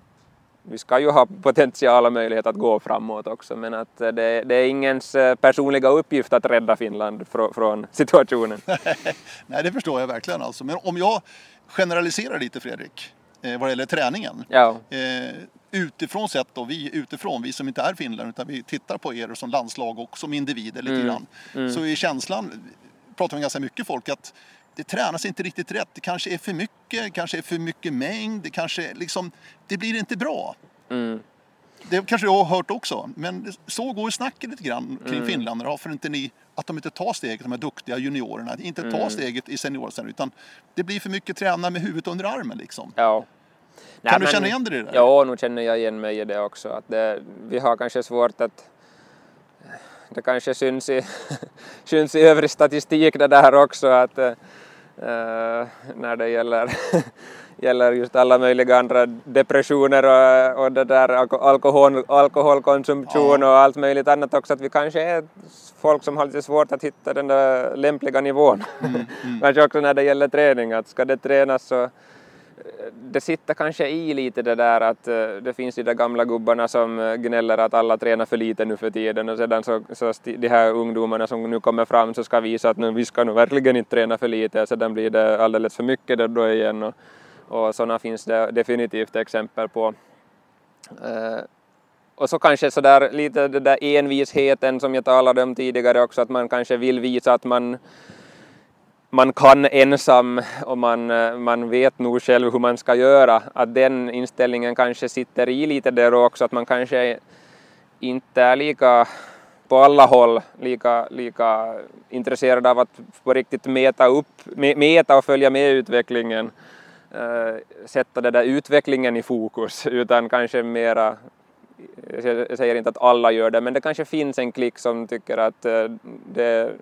Speaker 1: vi ska ju ha potential och möjlighet att gå framåt också men att det, det är ingens eh, personliga uppgift att rädda Finland från, från situationen.
Speaker 2: Nej det förstår jag verkligen alltså men om jag generaliserar lite Fredrik eh, vad det gäller träningen.
Speaker 1: Ja.
Speaker 2: Eh, utifrån sett då, vi utifrån, vi som inte är Finland utan vi tittar på er som landslag och som individer lite mm. grann. Mm. Så är känslan, pratar med ganska mycket folk, att det tränas inte riktigt rätt. Det kanske är för mycket, kanske är för mycket mängd, det kanske liksom, det blir inte bra. Mm. Det kanske jag har hört också, men så går snacket lite grann kring mm. finländarna. Varför inte ni, att de inte tar steget, de här duktiga juniorerna, inte tar mm. steget i seniorsen utan det blir för mycket träna med huvudet under armen liksom.
Speaker 1: Ja.
Speaker 2: Nej, kan du känna igen dig i det? Där?
Speaker 1: Ja, nu känner jag igen mig i det också. Att det, vi har kanske svårt att det kanske syns i, syns i övrig statistik det där också att uh, när det gäller, gäller just alla möjliga andra depressioner och, och det där alkohol, alkoholkonsumtion ja. och allt möjligt annat också att vi kanske är folk som har lite svårt att hitta den där lämpliga nivån. Mm, mm. kanske också när det gäller träning att ska det tränas så det sitter kanske i lite det där att eh, det finns de där gamla gubbarna som eh, gnäller att alla tränar för lite nu för tiden och sedan så, så de här ungdomarna som nu kommer fram så ska visa att nu, vi ska nog verkligen inte träna för lite och sedan blir det alldeles för mycket då igen och, och sådana finns det definitivt exempel på. Eh, och så kanske sådär lite den där envisheten som jag talade om tidigare också att man kanske vill visa att man man kan ensam och man, man vet nog själv hur man ska göra, att den inställningen kanske sitter i lite där också, att man kanske inte är lika på alla håll lika, lika intresserad av att på riktigt mäta, upp, mäta och följa med utvecklingen, eh, sätta den där utvecklingen i fokus, utan kanske mera jag säger inte att alla gör det, men det kanske finns en klick som tycker att eh, det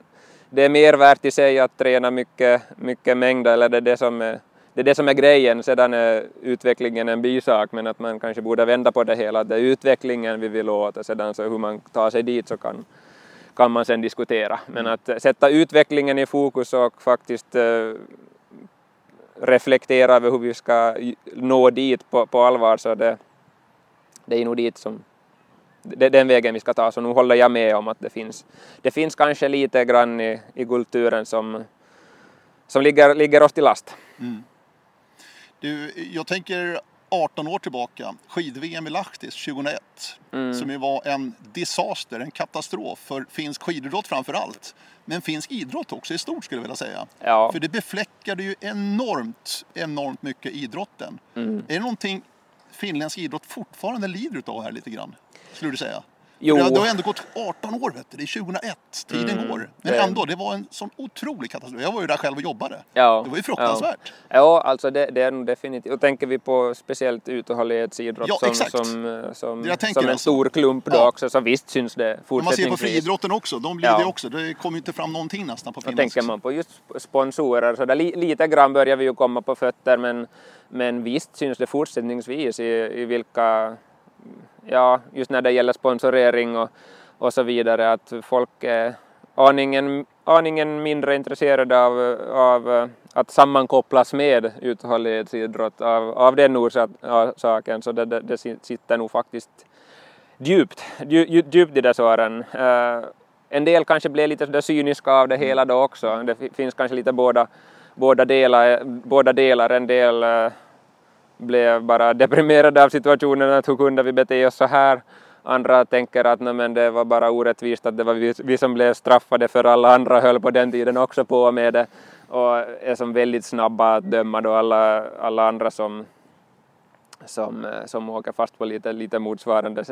Speaker 1: det är mer värt i sig att träna mycket, mycket mängd eller det är det som är, det är det som är grejen, sedan är utvecklingen en bisak men att man kanske borde vända på det hela, det är utvecklingen vi vill åt och sedan så hur man tar sig dit så kan, kan man sen diskutera. Men att sätta utvecklingen i fokus och faktiskt uh, reflektera över hur vi ska nå dit på, på allvar så det, det är nog dit som det är den vägen vi ska ta, så nu håller jag med om att det finns, det finns kanske lite grann i, i kulturen som, som ligger, ligger oss till last. Mm.
Speaker 2: Du, jag tänker 18 år tillbaka, skid-VM i Lahtis 2001, mm. som ju var en disaster, en katastrof för finsk skididrott framför allt. Men finsk idrott också i stort skulle jag vilja säga. Ja. För det befläckade ju enormt, enormt mycket idrotten. Mm. Är det någonting finländsk idrott fortfarande lider av här lite grann? Skulle du säga? Jo. Det, har, ändå gått 18 år, vet du. det är 2001, tiden mm, går. Men det... ändå, det var en sån otrolig katastrof. Jag var ju där själv och jobbade. Ja, det var ju fruktansvärt.
Speaker 1: Ja, ja alltså det, det är nog definitivt. Och tänker vi på speciellt uthållighetsidrott ja, som, som, som, som en alltså. stor klump då ja. också, så visst syns det fortsättningsvis.
Speaker 2: Man ser på friidrotten också, de blir ja. det också. Det kommer inte fram någonting nästan på
Speaker 1: finländsk. tänker man på just sponsorer, så där li, lite grann börjar vi ju komma på fötter, men, men visst syns det fortsättningsvis i, i vilka ja, just när det gäller sponsorering och, och så vidare, att folk är aningen, aningen mindre intresserade av, av att sammankopplas med uthållighetsidrott av, av den orsaken så det, det, det sitter nog faktiskt djupt, djupt, djupt i dessa åren. Uh, en del kanske blev lite cyniska av det hela då också. Det finns kanske lite båda, båda, delar, båda delar. En del uh, blev bara deprimerade av situationen, att hur kunde vi bete oss så här? Andra tänker att nej, men det var bara orättvist att det var vi, vi som blev straffade för alla andra höll på den tiden också på med det och är som väldigt snabba att döma då alla, alla andra som, som, som åker fast på lite, lite motsvarande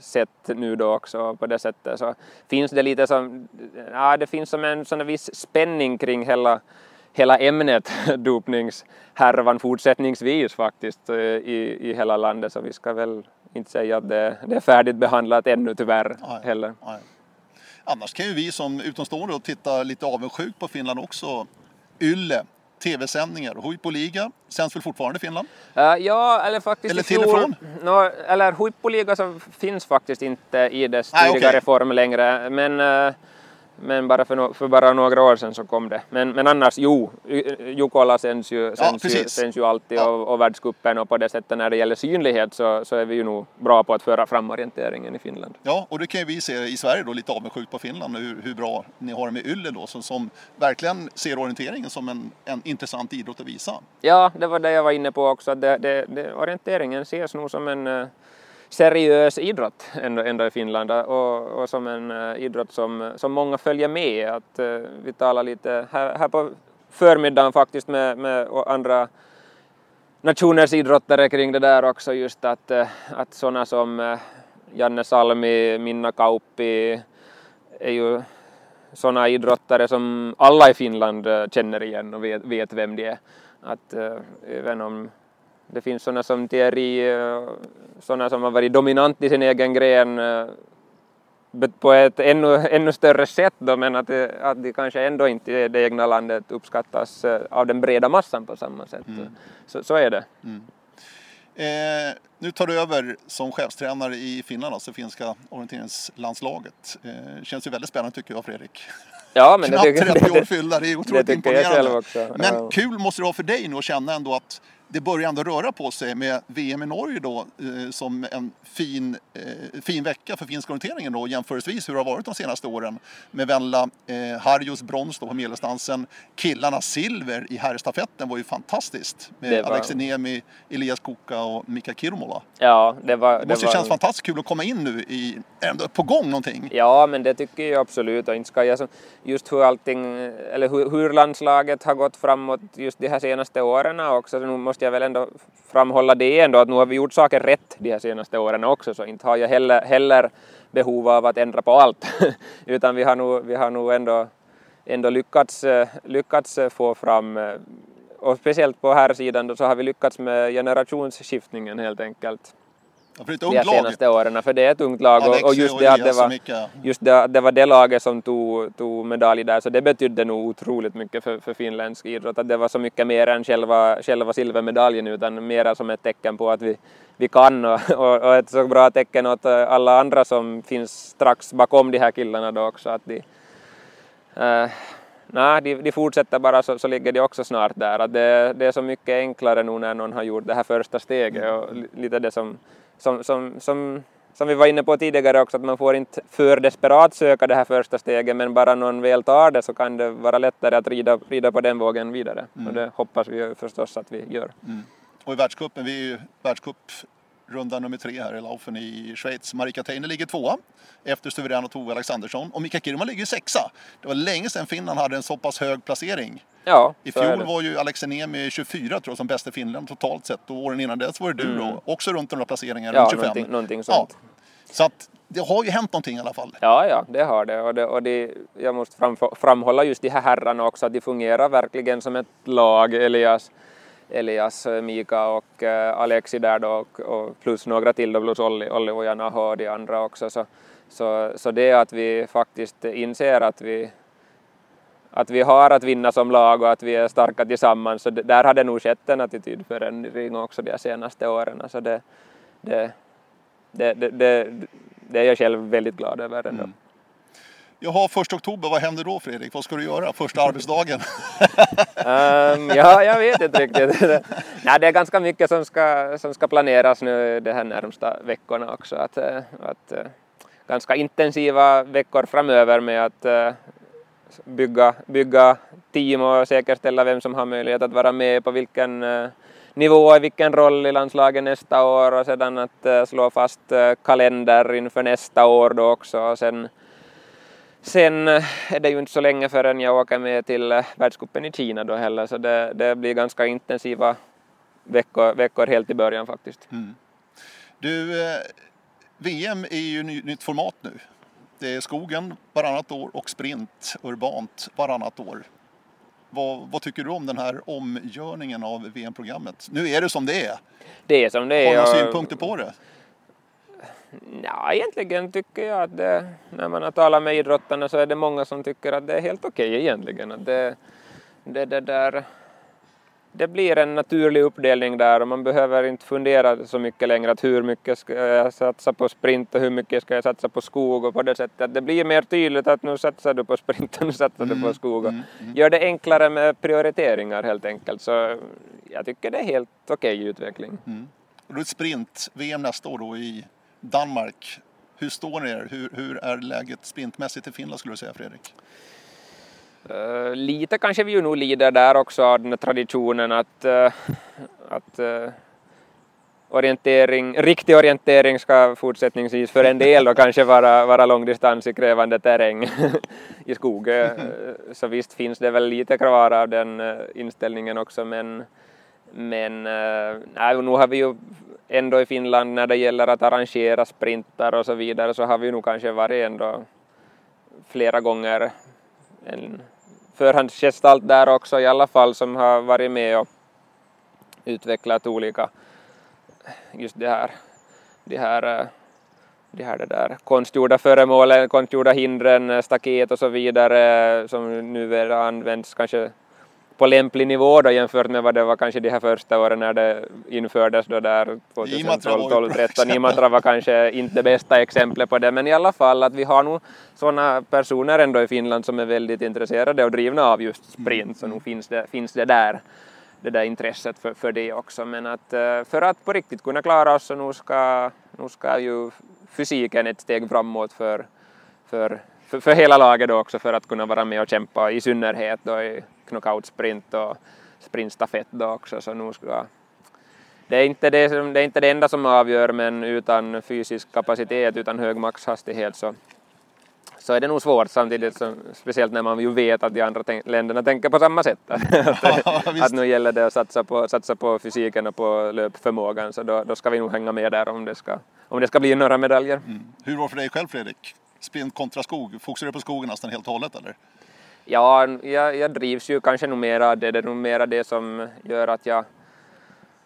Speaker 1: sätt nu då också på det sättet så finns det lite som, ja det finns som en sån viss spänning kring hela hela ämnet dopningshärvan fortsättningsvis faktiskt eh, i, i hela landet så vi ska väl inte säga att det, det är färdigt behandlat ännu tyvärr nej, heller. Nej.
Speaker 2: Annars kan ju vi som utomstående titta lite avundsjukt på Finland också. Yle, tv-sändningar, Huippoliga sänds väl fortfarande i Finland?
Speaker 1: Uh, ja, eller faktiskt
Speaker 2: Eller till och från?
Speaker 1: No, eller Huippoliga finns faktiskt inte i dess tidigare okay. form längre men uh, men bara för, no för, bara några år sedan så kom det. Men, men annars, jo, Jukola sänds ju, sänds ja, ju, sänds ju alltid ja. och, och världscupen och på det sättet när det gäller synlighet så, så är vi ju nog bra på att föra fram orienteringen i Finland.
Speaker 2: Ja, och det kan ju vi se i Sverige då lite avundsjukt på Finland hur, hur bra ni har det med Yle då som, som verkligen ser orienteringen som en, en intressant idrott att visa.
Speaker 1: Ja, det var det jag var inne på också, att det, det, det, orienteringen ses nog som en uh, seriös idrott ändå, ändå i Finland och, och som en eh, idrott som, som många följer med. Att, uh, vi talar lite här, här på förmiddagen faktiskt med, med andra nationers idrottare kring det där också just att, uh, att sådana som Janne Salmi, Minna Kauppi är ju sådana idrottare som alla i Finland känner igen och vet, vet vem de är. Att även om det finns sådana som Thierry, eh, sådana som har varit dominant i sin egen gren eh, på ett ännu, ännu större sätt då, men att, att de kanske ändå inte i det egna landet uppskattas eh, av den breda massan på samma sätt. Mm. Så, så är det. Mm.
Speaker 2: Eh, nu tar du över som chefstränare i Finland, alltså finska orienteringslandslaget. Eh, känns ju väldigt spännande tycker jag Fredrik.
Speaker 1: Ja, men Knappt
Speaker 2: det tycker, 30 år fyllda, det är otroligt
Speaker 1: det
Speaker 2: imponerande.
Speaker 1: Men
Speaker 2: ja. kul måste det vara för dig nu att känna ändå att det börjar ändå röra på sig med VM i Norge då eh, som en fin, eh, fin vecka för finska orienteringen då jämförelsevis hur det har varit de senaste åren. Med Venla eh, Harjus brons på medeldistansen. Killarna silver i herrstafetten var ju fantastiskt med var... Alexi Niemi, Elias Kuka och Mika Kirmola.
Speaker 1: Ja, det var...
Speaker 2: Det måste
Speaker 1: var...
Speaker 2: kännas fantastiskt kul att komma in nu i, ändå på gång någonting.
Speaker 1: Ja, men det tycker jag absolut och inte ska jag just hur allting, eller hur, hur landslaget har gått framåt just de här senaste åren också. Så nu måste jag väl ändå framhålla det ändå att nu har vi gjort saker rätt de här senaste åren också så inte har jag heller, heller behov av att ändra på allt utan vi har nog, vi har nog ändå, ändå lyckats, eh, lyckats eh, få fram eh, och speciellt på här sidan då så har vi lyckats med generationsskiftningen helt enkelt de senaste åren, för det är ett ungt lag och, och just det att det var, just det, det var det laget som tog, tog medalj där så det betydde nog otroligt mycket för, för finländsk idrott att det var så mycket mer än själva, själva silvermedaljen utan mera som ett tecken på att vi, vi kan och, och, och ett så bra tecken åt alla andra som finns strax bakom de här killarna då också att de uh, Nej, de, de fortsätter bara så, så ligger de också snart där. Att det, det är så mycket enklare nu när någon har gjort det här första steget och lite det som som, som, som, som vi var inne på tidigare också, att man får inte för desperat söka det här första steget, men bara någon väl tar det så kan det vara lättare att rida, rida på den vågen vidare. Mm. Och det hoppas vi förstås att vi gör. Mm.
Speaker 2: Och i världscupen, vi är ju världscup runda nummer tre här i Laufen i Schweiz. Marika Teine ligger tvåa efter suveräna Tove Alexandersson och Mika Kirma ligger sexa. Det var länge sedan Finland hade en så pass hög placering.
Speaker 1: Ja,
Speaker 2: I fjol var ju Alex Enemi 24 tror jag som bästa Finland totalt sett och åren innan dess var det du mm. då också runt några placeringar,
Speaker 1: ja,
Speaker 2: runt 25.
Speaker 1: Någonting, någonting sånt. Ja.
Speaker 2: Så att det har ju hänt någonting i alla fall.
Speaker 1: Ja, ja, det har det. Och, det, och det, jag måste fram, framhålla just de här herrarna också, att de fungerar verkligen som ett lag. Elias, Elias Mika och eh, Alexi där då, och, och, plus några till då, plus Olli, Olli och Janaho och de andra också. Så, så, så det att vi faktiskt inser att vi, att vi har att vinna som lag och att vi är starka tillsammans. Så där har det nog skett en attitydförändring också de senaste åren. Så det, det, det, det, det, det är jag själv väldigt glad över ändå. Mm.
Speaker 2: Jaha, första oktober, vad händer då Fredrik? Vad ska du göra första arbetsdagen?
Speaker 1: um, ja, jag vet inte riktigt. Nej, det är ganska mycket som ska, som ska planeras nu de här närmsta veckorna också. Att, eh, att, eh, ganska intensiva veckor framöver med att eh, bygga, bygga team och säkerställa vem som har möjlighet att vara med på vilken nivå, i vilken roll i landslaget nästa år och sedan att slå fast kalender inför nästa år då också och sen Sen är det ju inte så länge förrän jag åker med till världscupen i Kina då heller så det, det blir ganska intensiva veckor, veckor helt i början faktiskt. Mm.
Speaker 2: Du, eh, VM är ju ny, nytt format nu. Det är skogen varannat år och sprint urbant varannat år. Vad, vad, tycker du om den här omgörningen av VM-programmet? Nu är det som det är.
Speaker 1: Det är som det är.
Speaker 2: Har du några synpunkter på det?
Speaker 1: Ja, egentligen tycker jag att det, när man har talat med idrottarna så är det många som tycker att det är helt okej okay egentligen. Att det, det, det, där, det blir en naturlig uppdelning där och man behöver inte fundera så mycket längre att hur mycket ska jag satsa på sprint och hur mycket ska jag satsa på skog och på det sättet att det blir mer tydligt att nu satsar du på sprint och nu satsar du på mm, skog och mm, mm. gör det enklare med prioriteringar helt enkelt. Så jag tycker det är helt okej okay utveckling. Mm.
Speaker 2: Och då är sprint-VM nästa år då i Danmark. Hur står ni er? Hur, hur är läget sprintmässigt i Finland skulle du säga Fredrik?
Speaker 1: Uh, lite kanske vi ju nog lider där också av den här traditionen att, uh, att uh, orientering, riktig orientering ska fortsättningsvis för en del då kanske vara, vara långdistans i krävande terräng i skog. Så visst finns det väl lite kvar av den inställningen också men, men eh, nej, nu har vi ju ändå i Finland när det gäller att arrangera sprintar och så vidare så har vi nog kanske varit ändå flera gånger en förhandsgestalt där också i alla fall som har varit med och utvecklat olika just det här, de här, eh, de här det där konstgjorda föremålen, konstgjorda hindren, staket och så vidare som nu används kanske på lämplig nivå då jämfört med vad det var kanske de här första åren när det infördes då där 2012, 12, 13. Imatra var kanske inte det bästa exemplet på det men i alla fall att vi har nog sådana personer ändå i Finland som är väldigt intresserade och drivna av just sprint så nu finns det, finns det där det där intresset för, för det också men att eh, för att på riktigt kunna klara oss så nu ska, nu ska ju fysiken ett steg framåt för, för, för, för hela laget då också för att kunna vara med och kämpa i synnerhet då i knockout-sprint och sprintstafett då också så nu ska det är, inte det, som, det är inte det enda som avgör men utan fysisk kapacitet, utan hög maxhastighet så, så är det nog svårt samtidigt som, speciellt när man ju vet att de andra länderna tänker på samma sätt. att, att nu gäller det att satsa på, satsa på fysiken och på löpförmågan så då, då ska vi nog hänga med där om det ska, om det ska bli några medaljer. Mm.
Speaker 2: Hur var det för dig själv Fredrik? Sprint kontra skog, fokuserar du på skogen nästan helt och hållet eller?
Speaker 1: Ja, jag, jag drivs ju kanske nog mera det, det är nog mera det som gör att jag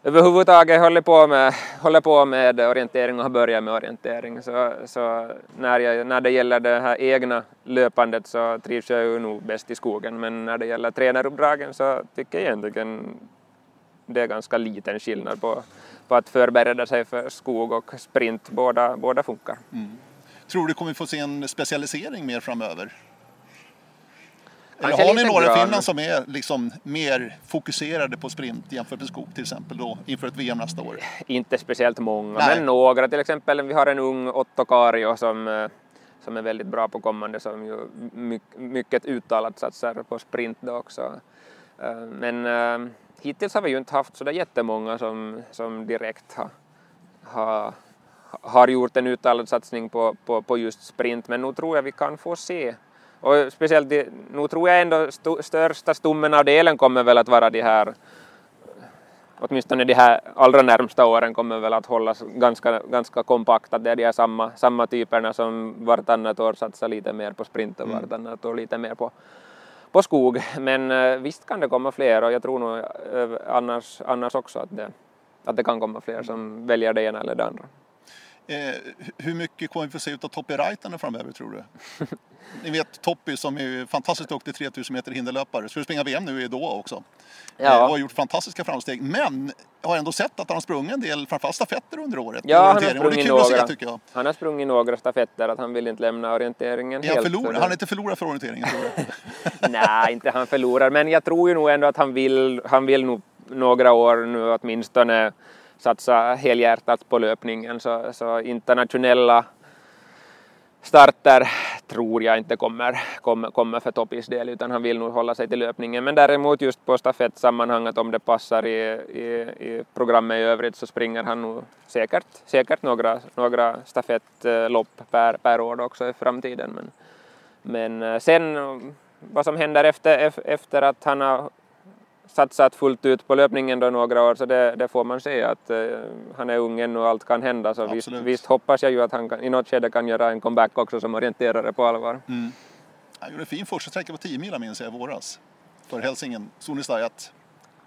Speaker 1: överhuvudtaget håller på med, håller på med orientering och har börjat med orientering. Så, så när, jag, när det gäller det här egna löpandet så trivs jag ju nog bäst i skogen men när det gäller tränaruppdragen så tycker jag egentligen det är ganska liten skillnad på, på att förbereda sig för skog och sprint. Båda, båda funkar. Mm.
Speaker 2: Tror du kommer få se en specialisering mer framöver? Eller har ni några i Finland som är liksom mer fokuserade på sprint jämfört med skog till exempel då inför ett VM nästa år?
Speaker 1: Inte speciellt många, Nej. men några. Till exempel vi har en ung Otto Kario som, eh, som är väldigt bra på kommande som ju mycket uttalat satsar på sprint då också. Eh, men äh, hittills har vi ju inte haft så där jättemånga som, som direkt har, har, har gjort en uttalad satsning på, på, på just sprint men nu tror jag vi kan få se och speciellt, nu tror jag ändå st största stommen av delen kommer väl att vara de här åtminstone de här allra närmsta åren kommer väl att hållas ganska, ganska kompakt, att det är de här samma, samma typerna som vartannat år satsar lite mer på sprint och mm. vartannat år lite mer på, på skog. Men uh, visst kan det komma fler och jag tror nog uh, annars, annars också att det, att det kan komma fler som väljer det ena eller det andra.
Speaker 2: Eh, hur mycket kommer vi få se av Toppy Raitanen framöver tror du? Ni vet Toppy som är fantastiskt duktig 3000 meter hinderlöpare. Skulle springa VM nu i Doha också.
Speaker 1: Ja.
Speaker 2: Eh, har gjort fantastiska framsteg. Men har ändå sett att han har sprungit en del, framförallt stafetter under året.
Speaker 1: Ja, han har.
Speaker 2: Och
Speaker 1: sprungit
Speaker 2: se
Speaker 1: några.
Speaker 2: tycker jag.
Speaker 1: Han har sprungit några stafetter, att han vill inte lämna orienteringen helt.
Speaker 2: förlor- han är inte förlorad för orienteringen tror du?
Speaker 1: Nej, inte han förlorar, men jag tror ju nog ändå att han vill, han vill nog några år nu åtminstone satsa helhjärtat på löpningen, så, så internationella starter tror jag inte kommer, kommer, kommer för Toppis del, utan han vill nog hålla sig till löpningen. Men däremot just på stafettsammanhanget, om det passar i, i, i programmet i övrigt, så springer han nog säkert, säkert några, några stafettlopp per, per år också i framtiden. Men, men eh, sen vad som händer efter, efter att han har satsat fullt ut på löpningen då några år så det, det får man se att eh, han är ung ännu och allt kan hända så visst, visst hoppas jag ju att han kan, i något skede kan göra en comeback också som orienterare på allvar.
Speaker 2: Han gjorde en fin första sträcka på 10 mil minns jag i våras. För Hälsingen, Sonistajat.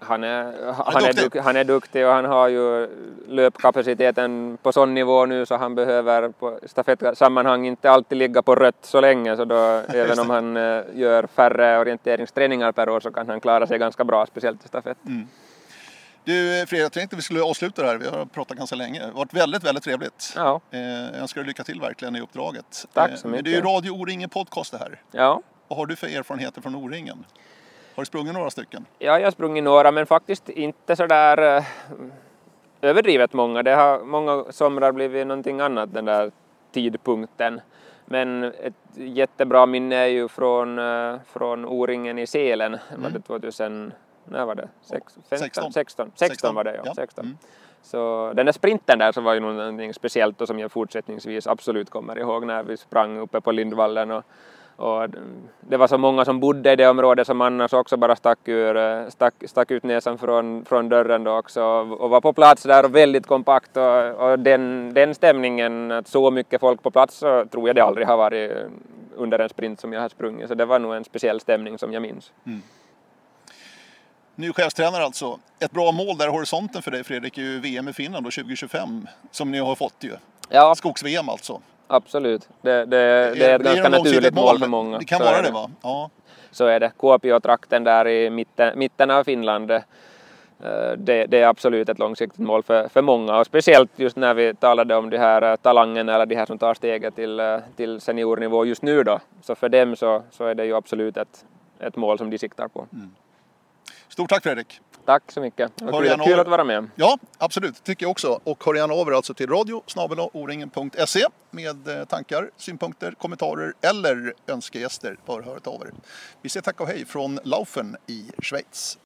Speaker 1: Han är, han, är
Speaker 2: duktig.
Speaker 1: duk, han är duktig och han har ju löpkapaciteten på sån nivå nu så han behöver på stafettsammanhang inte alltid ligga på rött så länge så då även om han eh, gör färre orienteringsträningar per år så kan han klara sig ganska bra, speciellt i stafett.
Speaker 2: Du Fredrik, jag tänkte vi skulle avsluta det här. Vi har pratat ganska länge. Det har varit väldigt, väldigt trevligt.
Speaker 1: Ja,
Speaker 2: Eh, jag önskar dig lycka till verkligen i uppdraget.
Speaker 1: Tack så
Speaker 2: Eh,
Speaker 1: mycket.
Speaker 2: Det är ju Radio O-ringen podcast det här.
Speaker 1: ja.
Speaker 2: Vad har du för erfarenheter från O-ringen? Har du sprungit några stycken?
Speaker 1: Ja, jag har sprungit några, men faktiskt inte så där eh, överdrivet många. Det har många somrar blivit någonting annat den där tidpunkten. Men ett jättebra minne är ju från, eh, från O-ringen i Selen. Var det 2000, när var det? Sex, 15,
Speaker 2: 16.
Speaker 1: 16, 16 var det ja.
Speaker 2: Ja.
Speaker 1: 16.
Speaker 2: Mm.
Speaker 1: Så den där sprinten där så var ju någonting speciellt och som jag fortsättningsvis absolut kommer ihåg när vi sprang uppe på Lindvallen och, och det var så många som bodde i det området som annars också bara stack, ur, eh, stack, stack ut näsan från, från dörren då också och, var på plats där och väldigt kompakt och, och den, den stämningen, att så mycket folk på plats så tror jag det aldrig har varit under en sprint som jag har sprungit så det var nog en speciell stämning som jag minns.
Speaker 2: Ny chefstränare alltså. Ett bra mål där i horisonten för dig Fredrik är ju VM i Finland då 2025. Som ni har fått ju.
Speaker 1: Ja,
Speaker 2: Skogs-VM alltså.
Speaker 1: Absolut. Det, det, det är ett ganska naturligt mål för många.
Speaker 2: Det kan
Speaker 1: Så
Speaker 2: vara det va? Ja.
Speaker 1: så är det. Kuopio-trakten där i mitten, mitten av Finland, eh, det, det är absolut ett långsiktigt mål för, för många och speciellt just när vi talade om de här eh, talangerna eller de här som tar steget till, eh, till seniornivå just nu då. Så för dem så, så är det ju absolut ett, ett mål som de siktar på.
Speaker 2: Stort tack Fredrik!
Speaker 1: Tack så mycket. Det var
Speaker 2: Hör
Speaker 1: kul, att vara med.
Speaker 2: Ja, absolut. tycker jag också. Och hör gärna av er alltså till radio oringen.se med eh, tankar, synpunkter, kommentarer eller önskegäster. Hör hört av er. Vi säger tack och hej från Laufen i Schweiz.